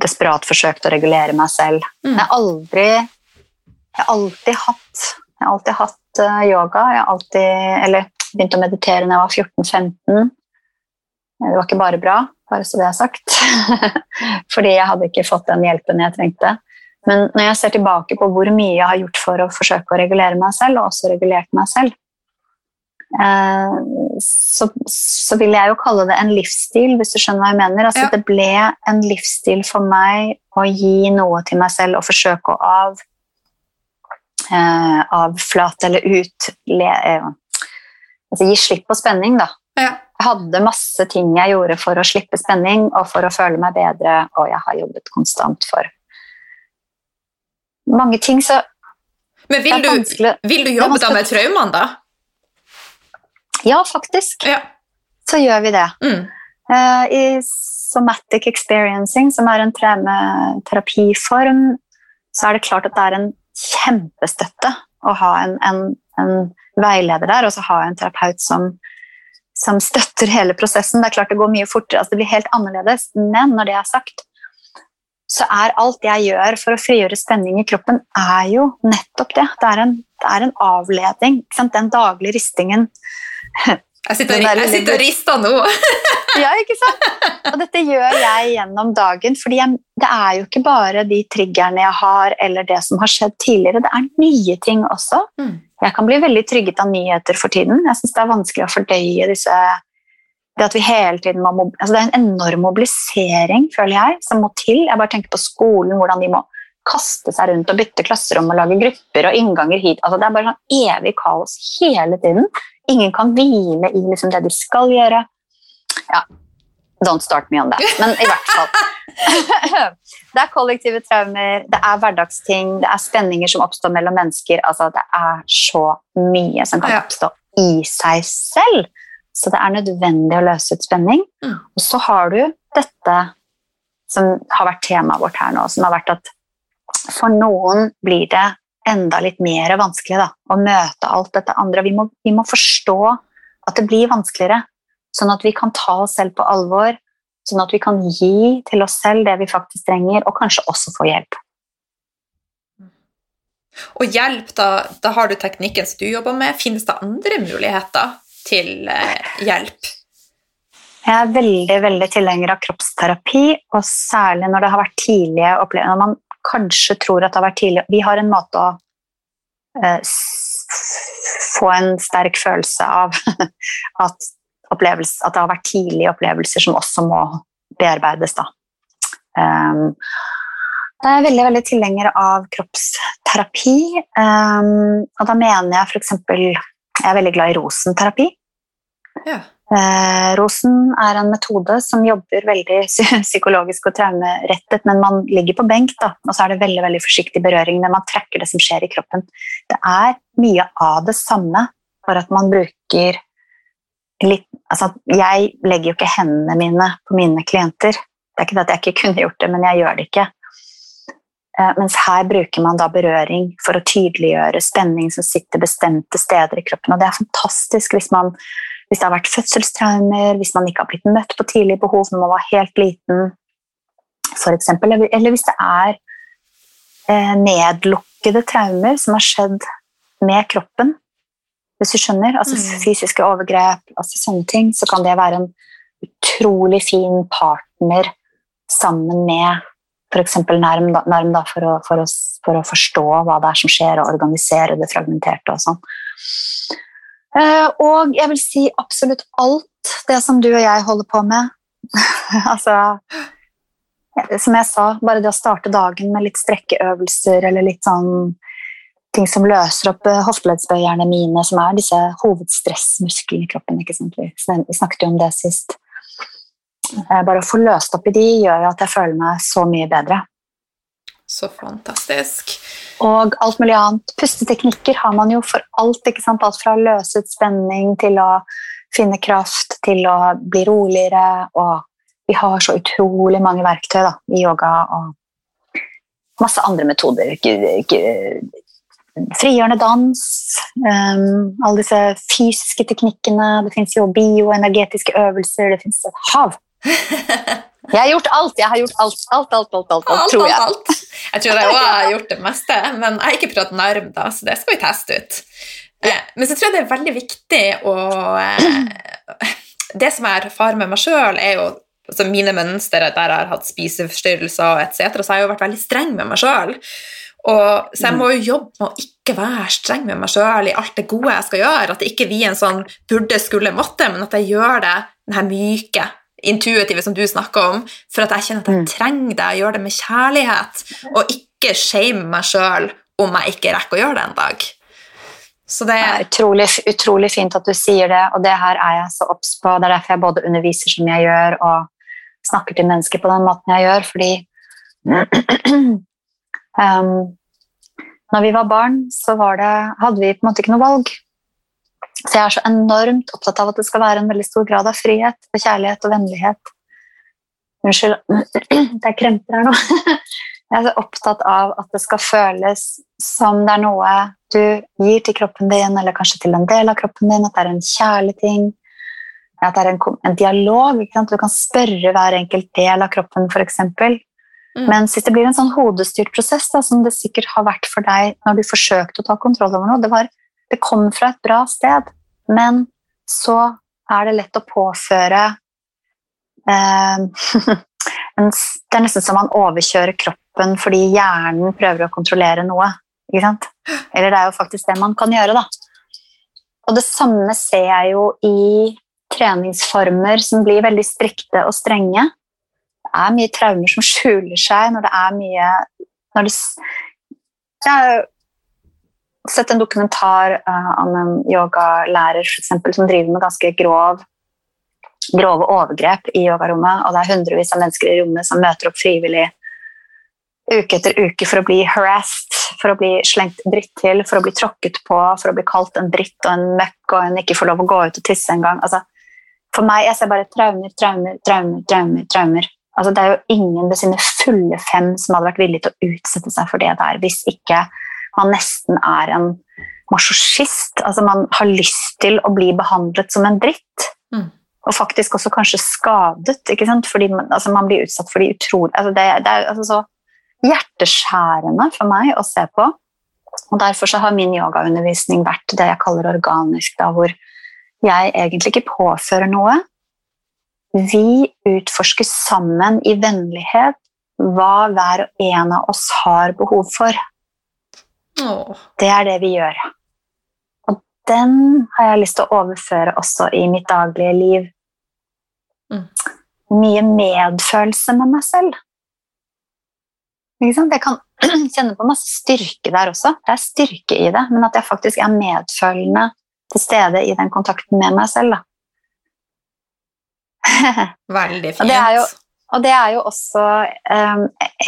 desperat forsøkt å regulere meg selv. Mm. Jeg har aldri Jeg har alltid hatt Jeg har alltid hatt yoga. Jeg har alltid Eller begynte å meditere da jeg var 14-15. Det var ikke bare bra, bare så det er sagt. Fordi jeg hadde ikke fått den hjelpen jeg trengte. Men når jeg ser tilbake på hvor mye jeg har gjort for å forsøke å regulere meg selv, og også regulert meg selv, eh, så, så vil jeg jo kalle det en livsstil, hvis du skjønner hva jeg mener. Altså, Ja. Det ble en livsstil for meg å gi noe til meg selv og forsøke å av, eh, avflate eller ut le, eh, altså Gi slipp på spenning, da. Ja. Jeg hadde masse ting jeg gjorde for å slippe spenning og for å føle meg bedre, og jeg har jobbet konstant for mange ting. Så Men vil du, vil du jobbe da med traumene, da? Ja, faktisk Ja. så gjør vi det. Mm. Uh, I somatic experiencing, som er en traumeterapiform, så er det klart at det er en kjempestøtte å ha en, en, en veileder der, og så ha en terapeut som, som støtter hele prosessen. Det er klart det går mye fortere, altså det blir helt annerledes, men når det er sagt, så er alt jeg gjør for å frigjøre spenning i kroppen, er jo nettopp det. Det er en, det er en avledning. Den daglige ristingen Jeg sitter, jeg sitter og rister nå. Ja, ikke sant? Og dette gjør jeg gjennom dagen, for det er jo ikke bare de triggerne jeg har, eller det som har skjedd tidligere, det er nye ting også. Mm. Jeg kan bli veldig trygget av nyheter for tiden. Jeg synes det er vanskelig å fordøye disse det at vi hele tiden må, altså det er en enorm mobilisering, føler jeg, som må til. Jeg bare tenker på skolen, hvordan de må kaste seg rundt og bytte klasserom og lage grupper og innganger hit. Altså det er bare sånn evig kaos hele tiden. Ingen kan hvile i liksom det de skal gjøre. Ja, don't start me on that. Men i hvert fall. det er kollektive traumer, det er hverdagsting, det er spenninger som oppstår mellom mennesker. Altså, det er så mye som kan oppstå i seg selv, Så det er nødvendig å løse ut spenning. Og så har du dette som har vært temaet vårt her nå, som har vært at for noen blir det enda litt mer vanskelig da, å møte alt dette andre. Vi må, vi må forstå at det blir vanskeligere, sånn at vi kan ta oss selv på alvor, sånn at vi kan gi til oss selv det vi faktisk trenger, og kanskje også få hjelp. Og hjelp, da, da har du teknikken som du jobber med. Finnes det andre muligheter til eh, hjelp? Jeg er veldig veldig tilhenger av kroppsterapi, og særlig når det har vært tidlige opplevelser. Når man kanskje tror at det har vært tidlig Vi har en måte å eh, få en sterk følelse av at, at, det har vært tidlige opplevelser som også må bearbeides. Da. Um, jeg er veldig veldig tilhenger av kroppsterapi. Um, og da mener jeg f.eks. Jeg er veldig glad i rosenterapi. Ja. Eh, rosen er en metode som jobber veldig psykologisk og traumerettet, men man ligger på benk, da, og så er det veldig veldig forsiktig berøring, men man trekker det som skjer i kroppen. Det er mye av det samme, for at man bruker litt altså, Jeg legger jo ikke hendene mine på mine klienter. Det er ikke det at jeg ikke kunne gjort det, men jeg gjør det ikke. Eh, mens her bruker man da berøring for å tydeliggjøre spenning som sitter bestemte steder i kroppen. Og det er fantastisk hvis man hvis det har vært fødselstraumer, hvis man ikke har blitt møtt på tidlige behov når man var helt liten, f.eks. Eller hvis det er eh, nedlukkede traumer som har skjedd med kroppen. Hvis du skjønner, altså mm. Fysiske overgrep, altså sånne ting, så kan det være en utrolig fin partner sammen med f.eks. Narm, da, narm da, for, å, for, å, for, å, forstå hva det er som skjer, og organisere det fragmenterte og sånn. Eh, og jeg vil si absolutt alt det som du og jeg holder på med. altså Som jeg sa, bare det å starte dagen med litt strekkeøvelser eller litt sånn ting som løser opp eh, hofteleddsbøyerne mine, som er disse hovedstressmusklene i kroppen. ikke sant? Vi snakket jo om det sist. Eh, bare å få løst opp i de gjør at jeg føler meg så mye bedre. Så fantastisk. Og alt mulig annet. Pusteteknikker har man jo for alt. ikke sant? Alt fra å løse ut spenning til å finne kraft, til å bli roligere. Og vi har så utrolig mange verktøy da, i yoga og masse andre metoder. Frigjørende dans, um, alle disse fysiske teknikkene. Det fins jo bioenergetiske øvelser. Det fins et hav. Jeg har gjort alt. Jeg har gjort alt, alt, alt, alt, alt, alt tror jeg. Alt, alt. Jeg tror jeg også har gjort det meste, men jeg har ikke prøvd narm, da, så det skal vi teste ut. Eh, men så tror jeg det er veldig viktig å eh, Det som jeg erfarer med meg sjøl, er jo altså mine mønstre der jeg har hatt spiseforstyrrelser etc., så har jeg jo vært veldig streng med meg sjøl. Så jeg må jo jobbe med å ikke være streng med meg sjøl i alt det gode jeg skal gjøre. At det ikke blir en sånn burde, skulle, måtte, men at jeg gjør det den her myke intuitive som du snakker om, for at jeg kjenner at jeg mm. trenger det, jeg gjør det med kjærlighet, og ikke shame meg sjøl om jeg ikke rekker å gjøre det en dag. Så det er utrolig, utrolig, fint at du sier det, og det her er jeg så obs på. Det er derfor jeg både underviser som jeg gjør, og snakker til mennesker på den måten jeg gjør, fordi um, når vi var barn, så var det, hadde vi på en måte ikke noe valg. Så jeg er så enormt opptatt av at det skal være en veldig stor grad av frihet og kjærlighet og vennlighet. Unnskyld, det er kremter her nå. Jeg er så opptatt av at det skal føles som det er noe du gir til kroppen din, eller kanskje til en del av kroppen din, at det er en kjærlig ting. At det er en, en dialog. Du kan spørre hver enkelt del av kroppen, f.eks. Mm. Men hvis det blir en sånn hodestyrt prosess, da, som det sikkert har vært for deg når du forsøkte å ta kontroll over noe, det var det kommer fra et bra sted, men så er det lett å påføre eh, Det er nesten som man overkjører kroppen fordi hjernen prøver å kontrollere noe. Eller det er jo faktisk det man kan gjøre, da. Og det samme ser jeg jo i treningsformer som blir veldig strikte og strenge. Det er mye traumer som skjuler seg når det er mye når det, ja, sett en dokumentar uh, om en yogalærer for eksempel, som driver med ganske grov, grove overgrep i yogarommet. Og det er hundrevis av mennesker i rommet som møter opp frivillig uke etter uke for å bli harassed, for å bli slengt dritt til, for å bli tråkket på, for å bli kalt en dritt og en møkk og en ikke får lov å gå ut og tisse engang. Altså, For meg, jeg ser bare traumer, traumer, traumer, traumer. traumer. Altså, det er jo ingen ved sine fulle fem som hadde vært villig til å utsette seg for det der, hvis ikke man nesten er en masochist. Altså, man har lyst til å bli behandlet som en dritt. Mm. Og faktisk også kanskje skadet, ikke sant? fordi man, altså, man blir utsatt for de utrolig altså, det, det er altså så hjerteskjærende for meg å se på. Og Derfor så har min yogaundervisning vært det jeg kaller organisk, da, hvor jeg egentlig ikke påfører noe. Vi utforsker sammen i vennlighet hva hver og en av oss har behov for. Åh. Det er det vi gjør. Og den har jeg lyst til å overføre også i mitt daglige liv. Mm. Mye medfølelse med meg selv. Ikke sant? Jeg kan kjenne på masse styrke der også. Det er styrke i det, men at jeg faktisk er medfølende til stede i den kontakten med meg selv. Da. Veldig Og fint. det er jo- Og det er jo også um,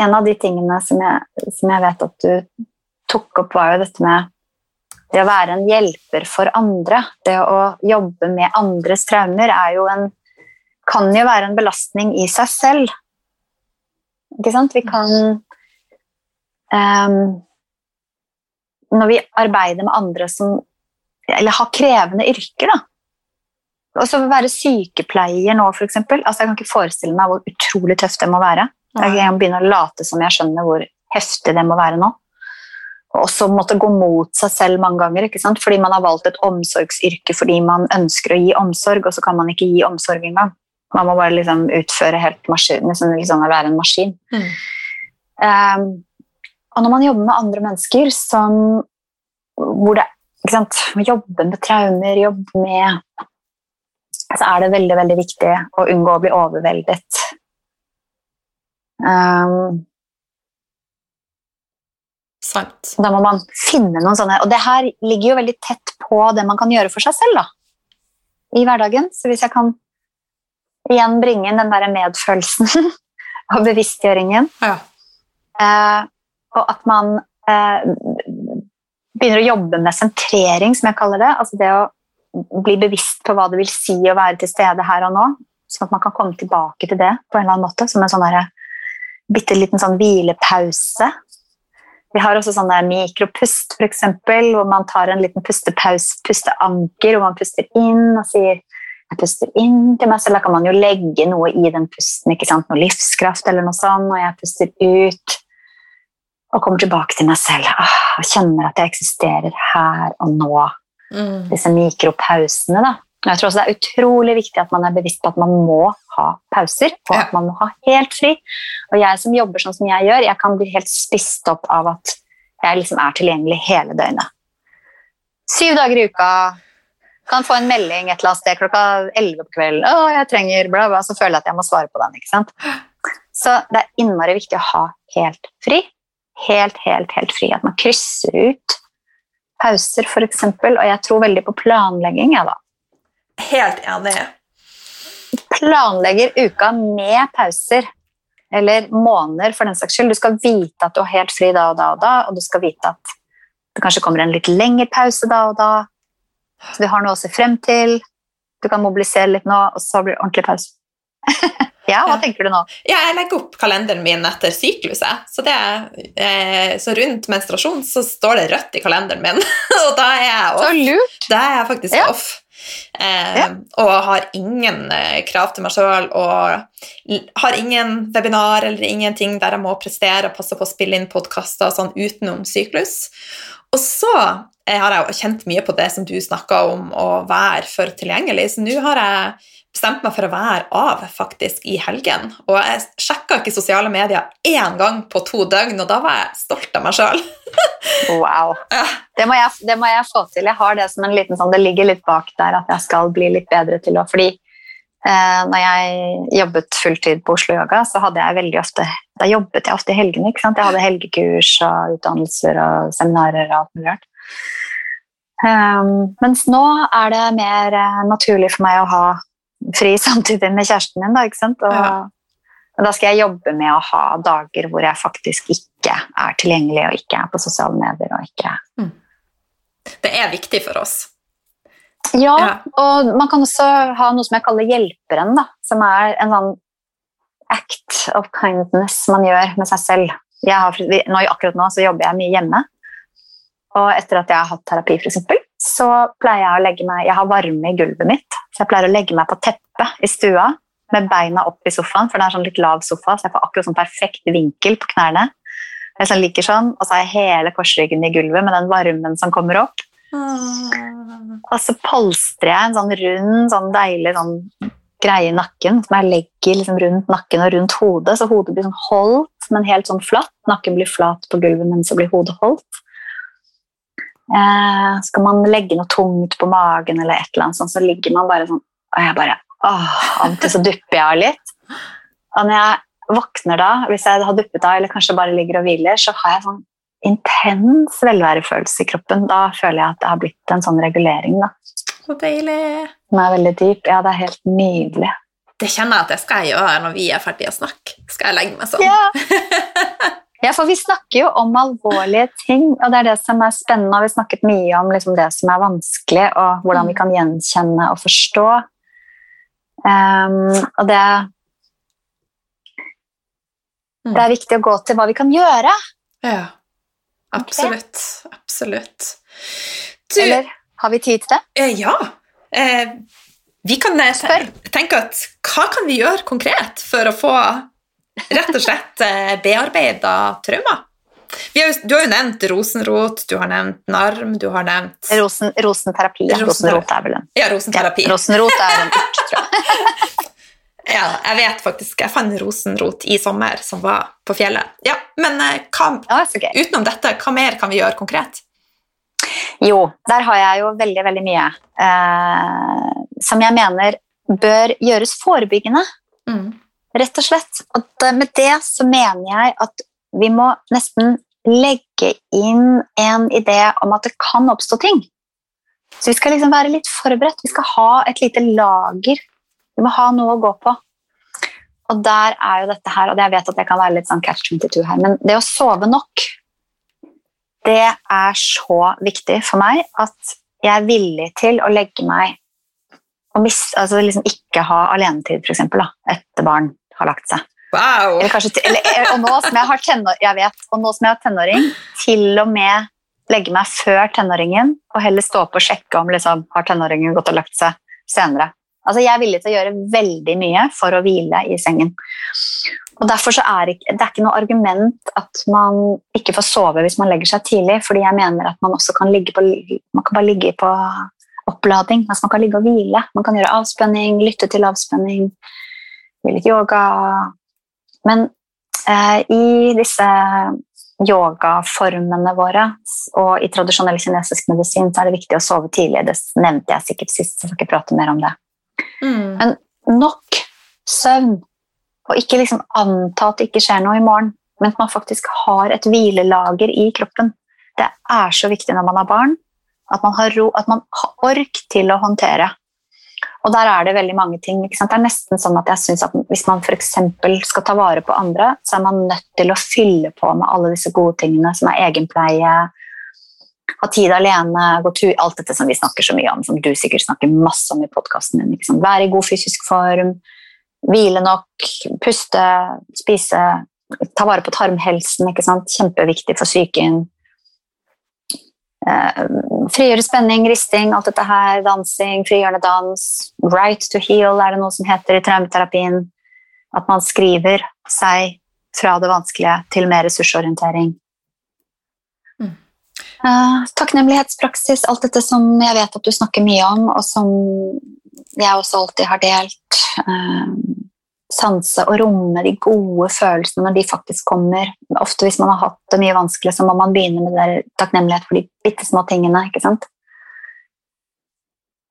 en av de tingene som jeg, som jeg vet at du tok opp, var jo dette med det å være en hjelper for andre. Det å jobbe med andres traumer er jo en kan jo være en belastning i seg selv. Ikke sant? Vi kan um, Når vi arbeider med andre som Eller har krevende yrker, da. Og så være sykepleier nå, f.eks. Altså, jeg kan ikke forestille meg hvor utrolig tøft det må være. Jeg kan begynne å late som jeg skjønner hvor heftig det må være nå. Og også måtte gå mot seg selv mange ganger, ikke sant? fordi man har valgt et omsorgsyrke fordi man ønsker å gi omsorg, og så kan man ikke gi omsorg engang. Man må bare liksom utføre helt maskin, liksom, liksom være en maskin. Mm. Um, og når man jobber med andre mennesker som, hvor det ikke sant, jobber med traumer, jobber med Så er det veldig, veldig viktig å unngå å bli overveldet. Um, Sant. da må man finne noen sånne Og det her ligger jo veldig tett på det man kan gjøre for seg selv da, i hverdagen. Så hvis jeg kan igjen bringe inn den der medfølelsen og bevisstgjøringen Ja. Eh, og at man eh, begynner å jobbe med sentrering, som jeg kaller det. Altså det å bli bevisst på hva det vil si å være til stede her og nå. Sånn at man kan komme tilbake til det på en eller annen måte, som en sånn bitte liten sånn hvilepause. Vi har også sånne mikropust, eksempel, hvor man tar en liten pustepaus, pusteanker, hvor man puster inn og sier jeg puster inn til meg selv. Da kan man jo legge noe i den pusten, ikke sant? noe livskraft eller noe sånt, og jeg puster ut og kommer tilbake til meg selv ah, og kjenner at jeg eksisterer her og nå. Mm. Disse mikropausene. da. Jeg tror også det er utrolig viktig at man er bevisst på at man må ha pauser, og at man må ha helt fri. Og jeg som jobber sånn som jeg gjør, jeg kan bli helt spist opp av at jeg liksom er tilgjengelig hele døgnet. Syv dager i uka. Kan få en melding et eller annet sted klokka elleve på kvelden. Å, jeg trenger bla, bla, Så føler jeg at jeg må svare på den. ikke sant? Så det er innmari viktig å ha helt fri. Helt, helt, helt fri. At man krysser ut pauser, f.eks. Og jeg tror veldig på planlegging. Ja, da. Helt enig. Planlegger uka med pauser. Eller måneder, for den saks skyld. Du skal vite at du har helt fri da og da og da, og du skal vite at det kanskje kommer en litt lengre pause da og da. Så du har noe å se frem til. Du kan mobilisere litt nå, og så blir det ordentlig pause. ja, hva Ja. tenker du nå? Ja, jeg legger opp kalenderen min etter sykluset. Så, det, eh, så rundt menstruasjon så står det rødt i kalenderen min, og da er jeg off. lurt! Da er jeg faktisk Ja. off. Eh, Ja. Og har ingen eh, krav til meg sjøl og har ingen webinar eller ingenting der jeg må prestere og passe på å spille inn podkaster sånn utenom syklus. Og så eh, har jeg kjent mye på det som du snakka om, å være for tilgjengelig. Så nå har jeg bestemt meg for å være av faktisk i helgen. Og jeg sjekka ikke sosiale medier én gang på to døgn, og da var jeg stolt av meg sjøl. Wow. Det må, jeg, det må jeg få til. Jeg har det som en liten sånn, det ligger litt bak der at jeg skal bli litt bedre til å Fordi eh, når jeg jobbet fulltid på Oslo Yoga, så hadde jeg veldig ofte Da jobbet jeg ofte i helgene. ikke sant? Jeg hadde helgekurs og utdannelser og seminarer og alt mulig rart. Um, mens nå er det mer uh, naturlig for meg å ha fri samtidig med kjæresten min. Da, ikke sant? Og, Ja. da skal jeg jobbe med å ha dager hvor jeg faktisk ikke er tilgjengelig og ikke er på sosiale medier. og ikke... Det er viktig for oss. Ja, Ja. og man kan også ha noe som jeg kaller hjelperen, da, som er en sånn act of kindness man gjør med seg selv. Har, nå, akkurat nå så jobber jeg mye hjemme, og etter at jeg har hatt terapi, eksempel, så pleier jeg å legge meg Jeg har varme i gulvet mitt, så jeg pleier å legge meg på teppet i stua med beina opp i sofaen, for det er sånn litt lav sofa, så jeg får akkurat sånn perfekt vinkel på knærne. Jeg sånn liker sånn, Og så har jeg hele korsryggen i gulvet med den varmen som kommer opp. Og så polstrer jeg en sånn rund, sånn deilig sånn greie i nakken som jeg legger liksom rundt nakken og rundt hodet, så hodet blir sånn holdt, men helt sånn flatt. Nakken blir flat på gulvet, men så blir hodet holdt. Eh, skal man legge noe tungt på magen, eller et eller annet sånt, så ligger man bare sånn Og jeg bare åh, Av og til så dupper jeg av litt. Og når jeg våkner da, hvis jeg har duppet av, eller kanskje bare ligger og hviler, så har jeg sånn intens velværefølelse i kroppen. Da føler jeg at det har blitt en sånn regulering. da. Så deilig. Den er veldig dyp. Ja, det er helt nydelig. Det kjenner jeg at det skal jeg gjøre når vi er ferdige å snakke. Skal jeg legge meg sånn? Ja. ja, for vi snakker jo om alvorlige ting, og det er det som er spennende. Og vi har snakket mye om liksom det som er vanskelig, og hvordan vi kan gjenkjenne og forstå. Um, og det, Mm. det er viktig å gå til hva vi kan gjøre. Ja. Absolutt. Absolutt. Du, Eller har vi tid til det? eh, ja. Eh, vi kan eh, tenke at hva kan vi gjøre konkret for å få rett og slett eh, bearbeida traumer? Vi har, du har jo nevnt rosenrot, du har nevnt narm, du har nevnt Rosen, rosenterapi. Ja. Rosenrot. Er vel en ja, rosenterapi. Rosenrot er en urt, tror jeg. Ja, jeg vet faktisk, jeg fant rosenrot i sommer som var på fjellet. Ja, Men eh, hva, Ja, okay. utenom dette, hva mer kan vi gjøre konkret? Jo, der har jeg jo veldig, veldig mye eh, som jeg mener bør gjøres forebyggende, Mm. Rett og slett. Og med det så mener jeg at vi må nesten legge inn en idé om at det kan oppstå ting. Så vi skal liksom være litt forberedt. Vi skal ha et lite lager. Vi må ha noe å gå på. Og der er jo dette her, og jeg vet at det kan være litt sånn catch 22 her, men det å sove nok det er så viktig for meg at jeg er villig til å legge meg og mis, altså liksom ikke ha alenetid, da, etter barn har lagt seg. Wow! Eller kanskje, eller, og nå som jeg har tenår, jeg vet, og nå som jeg har tenåring, til og med legge meg før tenåringen, og heller stå opp og sjekke om liksom, har tenåringen gått og lagt seg senere. Altså, jeg er villig til å gjøre veldig mye for å hvile i sengen. Og derfor så er ikke, det er ikke noe argument at man ikke får sove hvis man legger seg tidlig, fordi jeg mener at man også kan ligge på, man kan bare ligge på opplading. Altså man kan ligge og hvile. Man kan gjøre avspenning, lytte til avspenning, gjøre litt yoga. Men eh, i disse yogaformene våre og i tradisjonell kinesisk medisin så er det viktig å sove tidlig. Det nevnte jeg sikkert sist, så jeg skal ikke prate mer om det. Mm. Nok søvn, og ikke liksom anta at det ikke skjer noe i morgen, men at man faktisk har et hvilelager i kroppen. Det er så viktig når man har barn, at man har, ro, at man har ork til å håndtere. Og der er det veldig mange ting. Ikke sant? Det er nesten sånn at jeg synes at Hvis man eksempel skal ta vare på andre, så er man nødt til å fylle på med alle disse gode tingene som er egenpleie, ha tid alene, gå tur, alt dette som vi snakker så mye om, som du sikkert snakker masse om i podkasten din. Ikke sant? Være i god fysisk form, hvile nok, puste, spise, ta vare på tarmhelsen. Ikke sant? Kjempeviktig for psyken. Eh, frigjøre spenning, risting, alt dette her, dansing, frigjørende dans. Right to heal er det noe som heter i traumeterapien. At man skriver seg fra det vanskelige til mer ressursorientering. Mm. Eh, takknemlighetspraksis, alt dette som jeg vet at du snakker mye om, og som jeg også alltid har delt. Eh, sanse og romme de gode følelsene når de faktisk kommer. Ofte hvis man har hatt det mye vanskelig, så må man begynne med der takknemlighet for de bitte små tingene. ikke sant?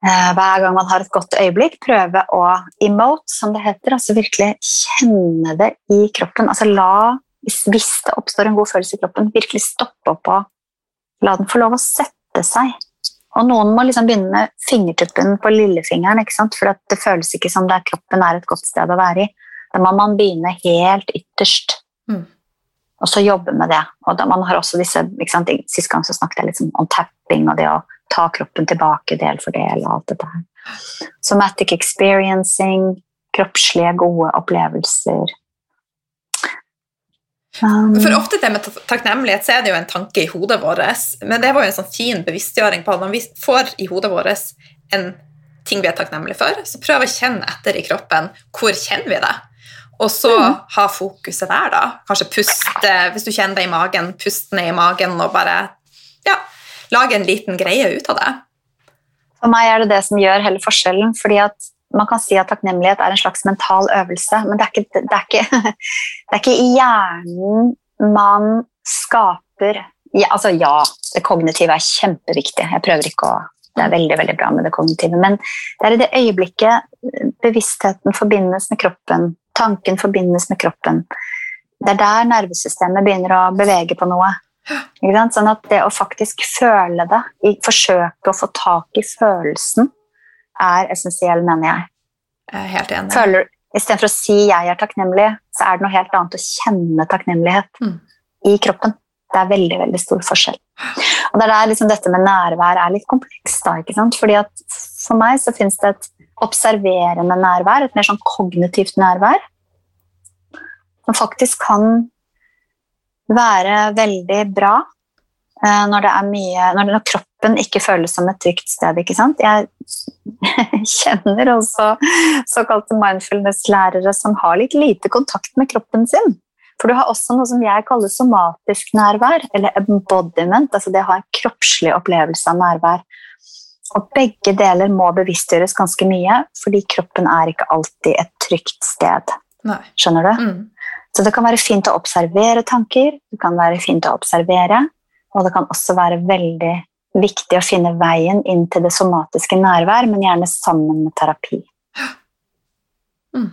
Eh, Hver gang man har et godt øyeblikk, prøve å emote, som det heter. altså Virkelig kjenne det i kroppen. altså la, Hvis, det oppstår en god følelse i kroppen, virkelig stoppe opp og la den få lov å sette seg. Og noen må liksom begynne med fingertuppen på lillefingeren, ikke sant? for at det føles ikke som der kroppen er et godt sted å være i. Da må man begynne helt ytterst, Mm. og så jobbe med det. Og da man har også disse, ikke sant? Sist gang så snakket jeg sånn om tapping og det å ta kroppen tilbake del for del og alt dette her. Somatic experiencing, kroppslige, gode opplevelser. Um, For ofte det med takknemlighet så er det jo en tanke i hodet vårt, men det var jo en sånn fin bevisstgjøring på at når vi får i hodet vårt en ting vi er takknemlige for, så prøv å kjenne etter i kroppen hvor kjenner vi det. Og så Mm. ha fokuset der, da. Kanskje puste, hvis du kjenner det i magen, pust ned i magen og bare ja, lage en liten greie ut av det. For meg er det det som gjør hele forskjellen. fordi at man kan si at takknemlighet er en slags mental øvelse, men det er ikke, det er ikke, det er ikke i hjernen man skaper ja, Altså ja, det kognitive er kjempeviktig. Jeg prøver ikke å Det er veldig veldig bra med det kognitive, men det er i det øyeblikket bevisstheten forbindes med kroppen, tanken forbindes med kroppen. Det er der nervesystemet begynner å bevege på noe. Sånn at det å faktisk føle det, forsøke å få tak i følelsen, er essensiell, mener jeg. Jeg er helt enig. Føler, Istedenfor å si 'jeg er takknemlig', så er det noe helt annet å kjenne takknemlighet Mm. i kroppen. Det er veldig veldig stor forskjell. Og det er liksom dette med nærvær er litt komplekst. da, ikke sant? Fordi at For meg så finnes det et observerende nærvær, et mer sånn kognitivt nærvær, som faktisk kan være veldig bra eh, når det er mye når, når kroppen ikke føles som et trygt sted. ikke sant? Jeg kjenner også såkalte mindfulness-lærere som har litt lite kontakt med kroppen sin. For du har også noe som jeg kaller somatisk nærvær, eller embodiment, altså det å ha en kroppslig opplevelse av nærvær. Og begge deler må bevisstgjøres ganske mye, fordi kroppen er ikke alltid et trygt sted. Nei. Skjønner du? Mm. Så det kan være fint å observere tanker, det kan være fint å observere, og det kan også være veldig viktig å finne veien inn til det somatiske nærvær, men gjerne sammen med terapi. Mm.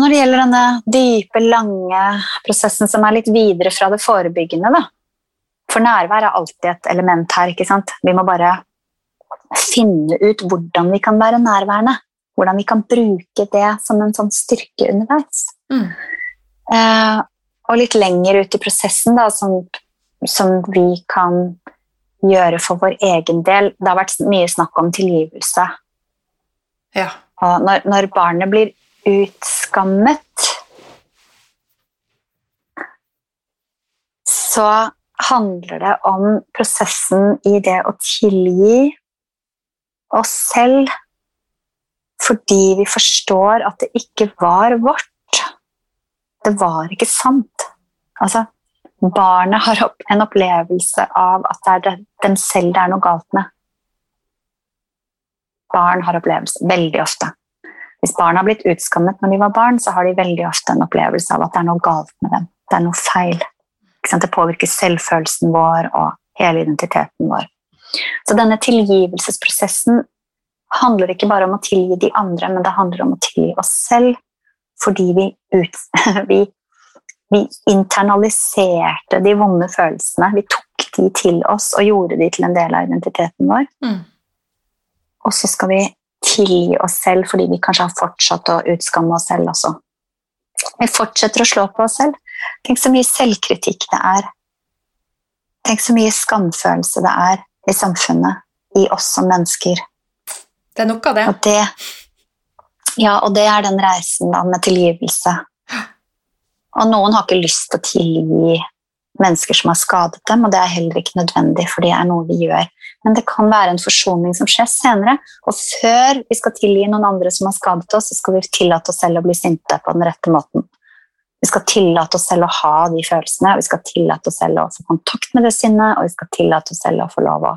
Og når det gjelder denne dype, lange prosessen som er litt videre fra det forebyggende, da. For nærvær er alltid et element her, ikke sant? Vi må bare finne ut hvordan vi kan være nærværende. Hvordan vi kan bruke det som en sånn styrke underveis. Mm. Eh, og litt lenger ut i prosessen, da, som, som vi kan gjøre for vår egen del. Det har vært mye snakk om tilgivelse. Ja. Og når, når barnet blir utskammet, så handler det om prosessen i det å tilgi oss selv fordi vi forstår at det ikke var vårt. Det var ikke sant. Altså, barnet har opp, en opplevelse av at det er dem selv det er noe galt med. Barn har opplevelse veldig ofte. Hvis barn har blitt utskammet når de var barn, så har de veldig ofte en opplevelse av at det er noe galt med dem. Det er noe feil. Det påvirker selvfølelsen vår og hele identiteten vår. Så denne tilgivelsesprosessen handler ikke bare om å tilgi de andre, men det handler om å tilgi oss selv fordi vi, ut, vi, vi internaliserte de vonde følelsene. Vi tok de til oss og gjorde de til en del av identiteten vår. Mm. Og så skal vi tilgi oss selv fordi vi kanskje har fortsatt å utskamme oss selv også. Vi fortsetter å slå på oss selv. Tenk så mye selvkritikk det er. Tenk så mye skamfølelse det er i samfunnet, i oss som mennesker. Det er nok av det. Og det, ja, og det er den reisen da, med tilgivelse. Og noen har ikke lyst til å tilgi mennesker som har skadet dem, og det er heller ikke nødvendig, for det er noe vi gjør. Men det kan være en forsoning som skjer senere, og før vi skal tilgi noen andre som har skadet oss, så skal vi tillate oss selv å bli sinte på den rette måten. Vi skal tillate oss selv å ha de følelsene, vi skal tillate oss selv å få kontakt med det sinnet, og vi skal tillate oss selv å få lov å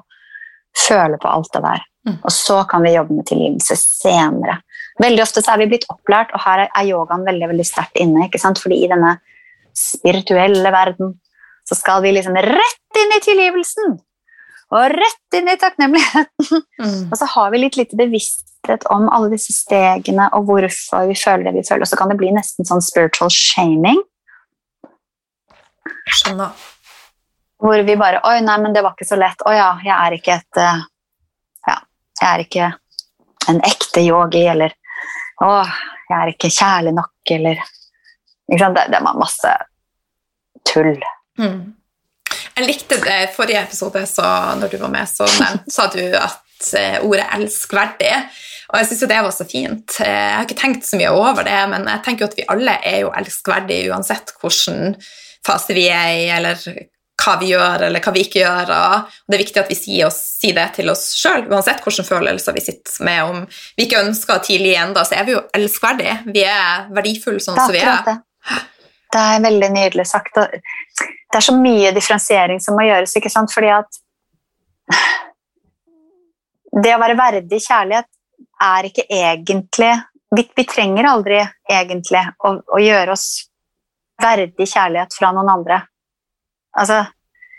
føle på alt det der. Mm. Og så kan vi jobbe med tilgivelse senere. Veldig ofte så er vi blitt opplært, og her er yogaen veldig veldig sterkt inne. ikke sant? Fordi i denne spirituelle verden så skal vi liksom rett inn i tilgivelsen! Og rett inn i takknemligheten! Mm. Og så har vi litt lite bevissthet om alle disse stegene og hvorfor vi føler det vi føler. Og så kan det bli nesten sånn spiritual shaming, Skjønner. hvor vi bare Oi, nei, men det var ikke så lett. Å ja, jeg er ikke et Ja, jeg er ikke en ekte yogi, eller Å, jeg er ikke kjærlig nok, eller ikke sant? Det, det var masse tull. Mm. Jeg likte det forrige episode, så når du var med, så sa du at eh, ordet 'elskverdig'. Og jeg syns jo det var så fint. Eh, jeg har ikke tenkt så mye over det, men jeg tenker jo at vi alle er jo elskverdige uansett hvilken fase vi er i, eller hva vi gjør, eller hva vi ikke gjør. Og det er viktig at vi sier, oss, sier det til oss sjøl, uansett hvilke følelser vi sitter med. Om vi ikke ønsker tidlig ennå, så er vi jo elskverdige. Vi er verdifulle sånn som vi er. Det. er veldig nydelig sagt. Det er så mye differensiering som må gjøres, ikke sant? fordi at det å være verdig kjærlighet er ikke egentlig Vi, vi trenger aldri egentlig å, å, gjøre oss verdig kjærlighet fra noen andre. Altså,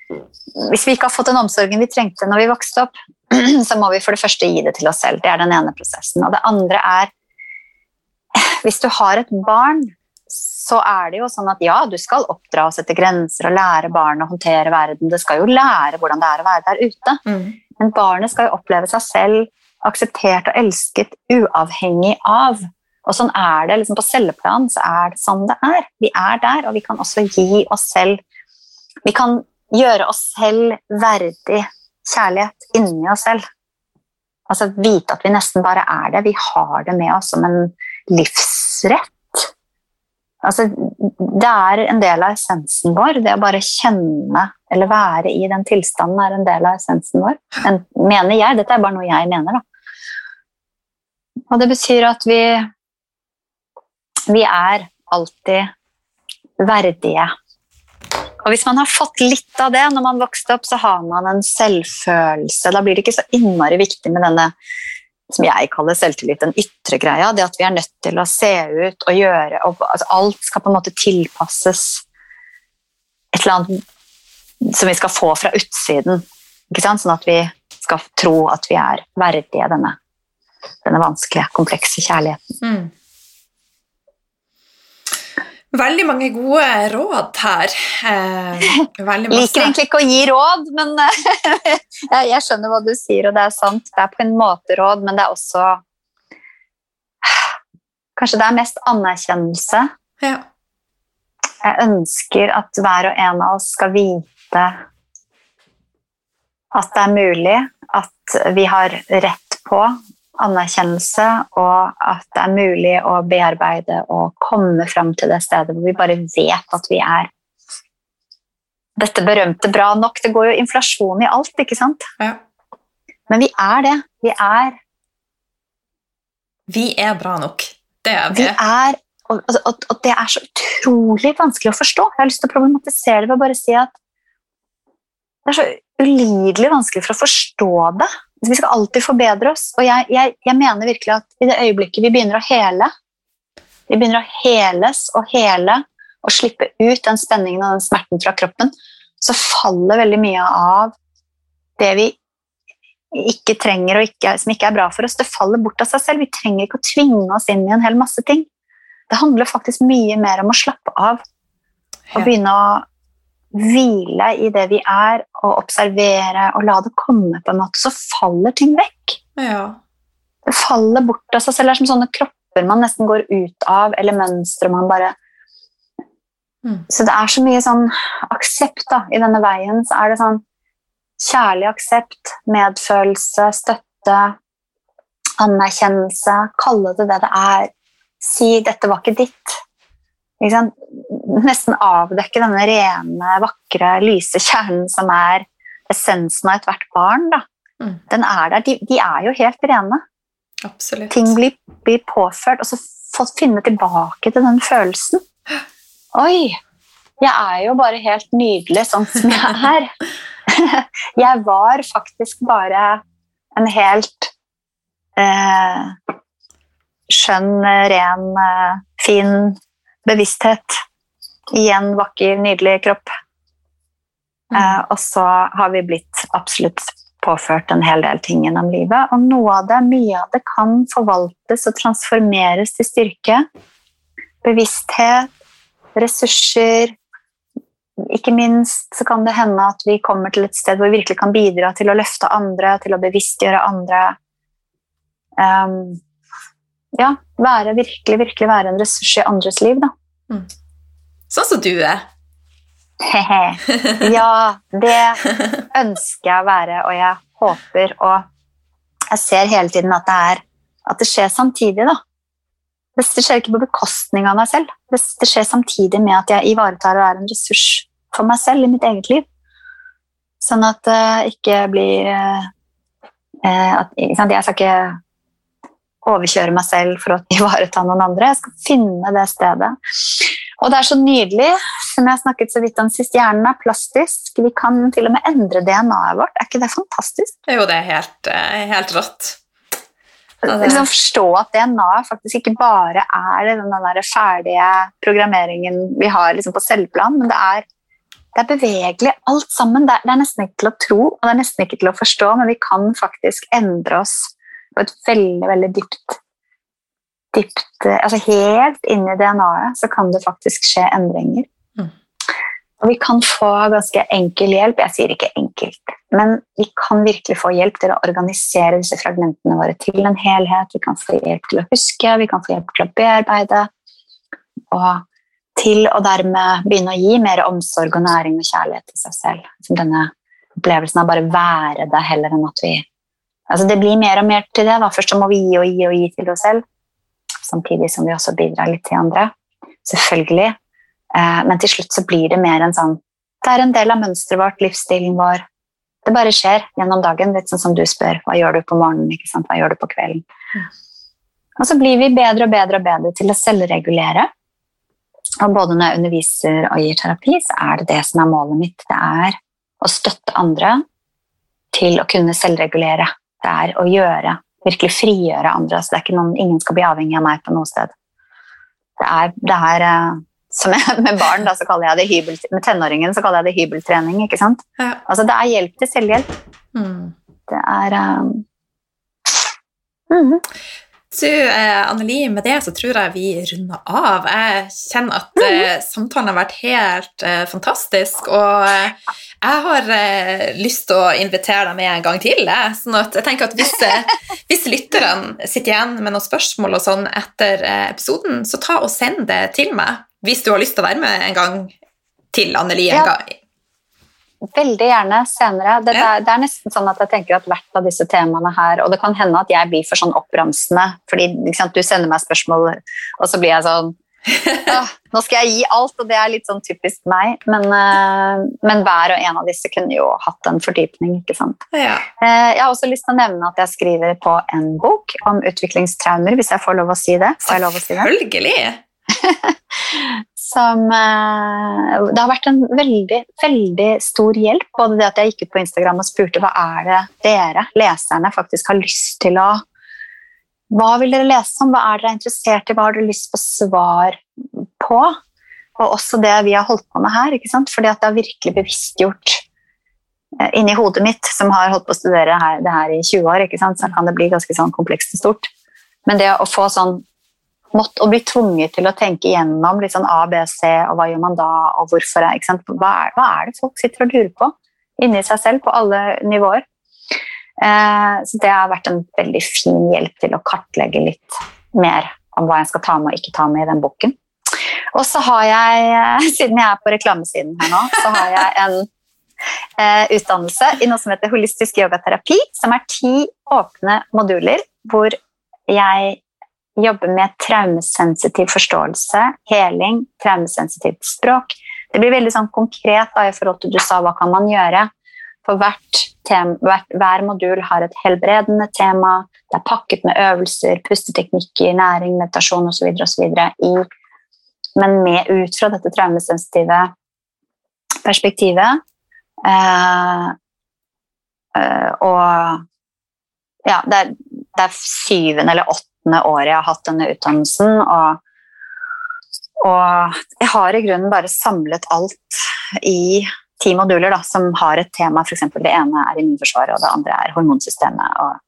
hvis vi ikke har fått den omsorgen vi trengte når vi vokste opp, så må vi for det første gi det til oss selv. Det er den ene prosessen. Og det andre er Hvis du har et barn, så er det jo sånn at ja, du skal oppdra og sette grenser og lære barn å håndtere verden. Det skal jo lære hvordan det er å være der ute. Mm. Men barnet skal jo oppleve seg selv akseptert og elsket uavhengig av. Og sånn er det liksom på celleplan. så er det sånn det er. Vi er der, og vi kan også gi oss selv Vi kan gjøre oss selv verdig kjærlighet inni oss selv. Altså vite at vi nesten bare er det. Vi har det med oss som en livsrett. Altså, det er en del av essensen vår. Det å bare kjenne eller være i den tilstanden er en del av essensen vår. Men, mener jeg. Dette er bare noe jeg mener, da. Og det betyr at vi vi er alltid verdige. Og hvis man har fått litt av det når man vokste opp, så har man en selvfølelse. Da blir det ikke så innmari viktig med denne som jeg kaller selvtillit, den ytre greia. Det at vi er nødt til å se ut og gjøre og, altså, Alt skal på en måte tilpasses et eller annet som vi skal få fra utsiden. Sånn at vi skal tro at vi er verdige denne denne vanskelige, komplekse kjærligheten. Mm. Veldig mange gode råd her. Eh, Liker egentlig ikke å gi råd, men jeg skjønner hva du sier, og det er sant. Det er på en måte råd, men det er også Kanskje det er mest anerkjennelse. Ja. Jeg ønsker at hver og en av oss skal vite at det er mulig, at vi har rett på anerkjennelse, og at det er mulig å bearbeide og komme fram til det stedet hvor vi bare vet at vi er dette berømte bra nok. Det går jo inflasjon i alt, ikke sant? Ja. Men vi er det. Vi er Vi er bra nok. Det er vi. vi er, og, og, og, det er så utrolig vanskelig å forstå. Jeg har lyst til å problematisere det ved å bare si at det er så ulidelig vanskelig for å forstå det. Vi skal alltid forbedre oss. Og jeg, jeg, jeg, mener virkelig at i det øyeblikket vi begynner å hele, vi begynner å heles og hele og slippe ut den spenningen og den smerten fra kroppen, så faller veldig mye av det vi ikke trenger og ikke, som ikke er bra for oss. Det faller bort av seg selv. Vi trenger ikke å tvinge oss inn i en hel masse ting. Det handler faktisk mye mer om å slappe av og begynne å hvile i det vi er, og observere og la det komme, på en måte, så faller ting vekk. Ja. Det faller bort av seg selv. Det er som sånne kropper man nesten går ut av, eller mønstre man bare mm. Så det er så mye sånn aksept da, i denne veien. Så er det sånn kjærlig aksept, medfølelse, støtte, anerkjennelse. Kalle det det det er. Si 'dette var ikke ditt' nesten avdekke denne rene, vakre, lyse kjernen som er essensen av ethvert barn. Mm. Den er der. De, de, er jo helt rene. Absolutt. Ting blir, blir, påført, og så få finne tilbake til den følelsen. Oi! Jeg er jo bare helt nydelig sånn som jeg er. jeg var faktisk bare en helt eh, skjønn, ren, eh, fin bevissthet i en vakker, nydelig kropp. Mm. Eh, og så har vi blitt absolutt påført en hel del ting gjennom livet. Og noe av det, mye av det kan forvaltes og transformeres til styrke. Bevissthet, ressurser. Ikke minst så kan det hende at vi kommer til et sted hvor vi virkelig kan bidra til å løfte andre, til å bevisstgjøre andre. Um, ja, være, virkelig, virkelig være en ressurs i andres liv. Da. Mm. Sånn som du er. Hehe. Ja, det ønsker jeg å være, og jeg håper og jeg ser hele tiden at det, er, at det skjer samtidig. da. Det skjer ikke på bekostning av meg selv. Det skjer samtidig med at jeg ivaretar å være en ressurs for meg selv i mitt eget liv. Sånn at det ikke blir eh, ikke sant? Jeg skal ikke overkjøre meg selv for å ivareta noen andre. Jeg skal finne det stedet. Og det er så nydelig, som jeg snakket så vidt om sist, hjernen er plastisk. Vi kan til og med endre DNA-et vårt. Er ikke det fantastisk? Jo, det er helt, eh, helt rått. Liksom forstå at DNA-et faktisk ikke bare er den der ferdige programmeringen vi har liksom på selvplan, men det er, det er bevegelig alt sammen. Det er, det er, nesten ikke til å tro og det er nesten ikke til å forstå, men vi kan faktisk endre oss på et veldig, veldig dypt, dypt altså Helt inni DNA-et så kan det faktisk skje endringer. Mm. Og vi kan få ganske enkel hjelp. Jeg sier ikke enkelt, men vi kan virkelig få hjelp til å organisere disse fragmentene våre til en helhet. Vi kan få hjelp til å huske, vi kan få hjelp til å bearbeide. Og til å dermed begynne å gi mer omsorg og næring og kjærlighet til seg selv. Som denne opplevelsen av bare være det heller enn at vi Altså det blir mer og mer til det. Da. Først må vi gi og gi og gi til oss selv, samtidig som vi også bidrar litt til andre. Selvfølgelig. Eh, men til slutt så blir det mer en sånn Det er en del av mønsteret vårt, livsstilen vår. Det bare skjer gjennom dagen, litt sånn som du spør. Hva gjør du på morgenen? ikke sant? Hva gjør du på kvelden? Og så blir vi bedre og bedre og bedre til å selvregulere. Og både når jeg underviser og gir terapi, så er det det som er målet mitt. Det er å støtte andre til å kunne selvregulere det er å gjøre, virkelig frigjøre andre. Så det er ikke noen, ingen skal bli avhengig av meg på noe sted. Det er, det er eh, som jeg, Med barn da, så kaller jeg det hybel, med tenåringen så kaller jeg det hybeltrening. ikke sant? Ja. Altså, det er hjelp til selvhjelp. Mm. Det er um, mm. Så eh, Anneli, med det så tror jeg vi runder av. Jeg kjenner at eh, samtalen har vært helt eh, fantastisk, og eh, jeg har eh, lyst til å invitere deg med en gang til. Eh. sånn at jeg tenker at hvis, hvis lytterne sitter igjen med noen spørsmål og sånn etter episoden, så ta og send det til meg hvis du har lyst til å være med en gang til Anneli. En ja. gang Veldig gjerne senere. Det, ja. det, er, nesten sånn at jeg tenker at hvert av disse temaene her Og det kan hende at jeg blir for sånn oppramsende, fordi sant, du sender meg spørsmål, og så blir jeg sånn ah, Nå skal jeg gi alt, og det er litt sånn typisk meg. Men, uh, men hver og en av disse kunne jo hatt en fordypning, ikke sant. Ja. Uh, jeg har også lyst til å nevne at jeg skriver på en bok om utviklingstraumer, hvis jeg får lov å si det. Får? Selvfølgelig! som uh, Det har vært en veldig, veldig stor hjelp. Både det at jeg gikk ut på Instagram og spurte hva er det dere, leserne, faktisk har lyst til å Hva vil dere lese om? Hva er dere interessert i? Hva har dere lyst på svar på? Og også det vi har holdt på med her. ikke sant? Fordi det har virkelig bevisstgjort eh, inni hodet mitt, som har holdt på å studere her, det her i 20 år, ikke sant? så kan det bli ganske sånn komplekst og stort. Men det å få sånn måtte å bli tvunget til å tenke gjennom litt sånn A, B, C, og hva gjør man da, og hvorfor er, hva er, hva er det folk sitter og lurer på inni seg selv på alle nivåer? Eh, så det har vært en veldig fin hjelp til å kartlegge litt mer om hva jeg skal ta med og ikke ta med i den boken. Og så har jeg, siden jeg er på reklamesiden her nå, så har jeg en eh, utdannelse i noe som heter holistisk yogaterapi, som er ti åpne moduler hvor jeg jobber med traumesensitiv forståelse, heling, traumesensitivt språk. Det blir veldig sånn konkret da, i forhold til du sa hva kan man gjøre. For tema, hvert, hver modul har et helbredende tema. Det er pakket med øvelser, pusteteknikker, næring, meditasjon osv. Men med ut fra dette traumesensitive perspektivet. Eh, eh, og ja, det er, det er syvende eller åttende året jeg har hatt denne utdannelsen. Og, og, jeg har i grunnen bare samlet alt i ti moduler da, som har et tema. For eksempel, det ene er immunforsvaret, og det andre er hormonsystemet. og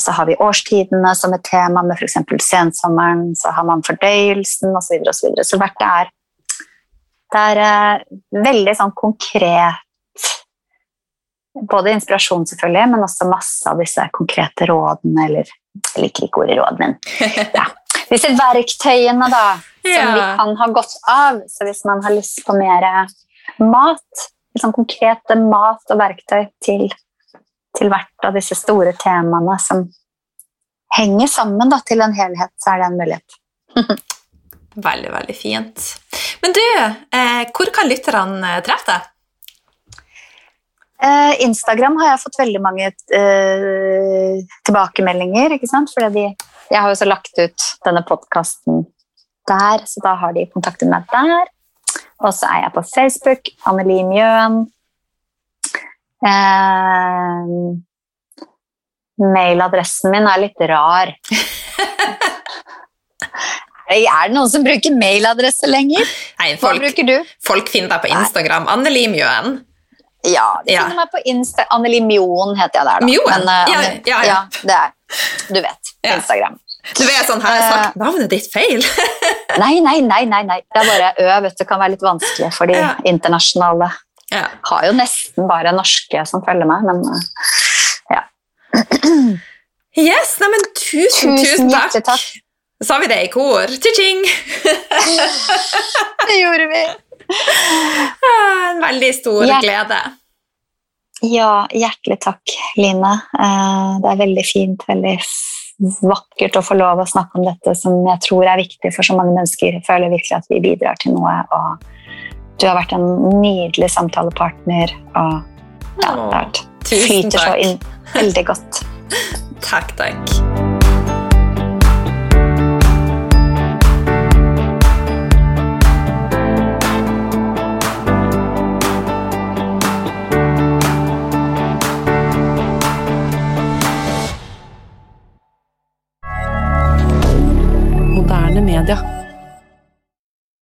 så har vi årstidene som et tema, med f.eks. sensommeren. Så har man fordøyelsen osv. Så, videre, og så, videre. så hvert det er Det er uh, veldig sånn konkret Både inspirasjon, selvfølgelig, men også masse av disse konkrete rådene eller jeg liker ikke ordet råd, men ja. disse verktøyene da, som ja. vi kan ha godt av. Så hvis man har lyst på mer mat. Litt sånn konkrete mat og verktøy til, til hvert av disse store temaene som henger sammen da, til en helhet, så er det en mulighet. Veldig, veldig fint. Men du, eh, hvor kan lytterne treffe deg? Eh, Instagram har jeg fått veldig mange eh, tilbakemeldinger, ikke sant? Fordi de, jeg har jo så lagt ut denne podkasten der, så da har de kontaktet meg der. Og så er jeg på Facebook, Anneli Mjøen. Eh, mailadressen min er litt rar. er det noen som bruker mailadresse lenger? Nei, Hva bruker du? folk finner deg på Instagram. Anneli Mjøen. Ja, de Ja. finner meg på Insta. Anneli Mjoen heter jeg der, da. Mjoen? uh, Ja, ja, ja. det er Du vet. Ja. Instagram. Du er sånn, har jeg sagt navnet ditt feil? Nei, nei, nei, nei, nei. Det er bare Ø, vet du, kan være litt vanskelig for de Ja. internasjonale. ja. Har jo nesten bare norske som følger meg, men ja. Yes, nei, men tusen, tusen tusen takk. takk. Sa vi det i kor? Tji-tjing! Det gjorde vi. En veldig stor Hjert glede. Ja, hjertelig takk, Line. Eh, Det er veldig fint, veldig vakkert å få lov å snakke om dette som jeg tror er viktig for så mange mennesker. Jeg føler virkelig at vi bidrar til noe, og du har vært en nydelig samtalepartner. Og ja, det har vært Tusen flyter så inn veldig godt. Takk, takk. rien.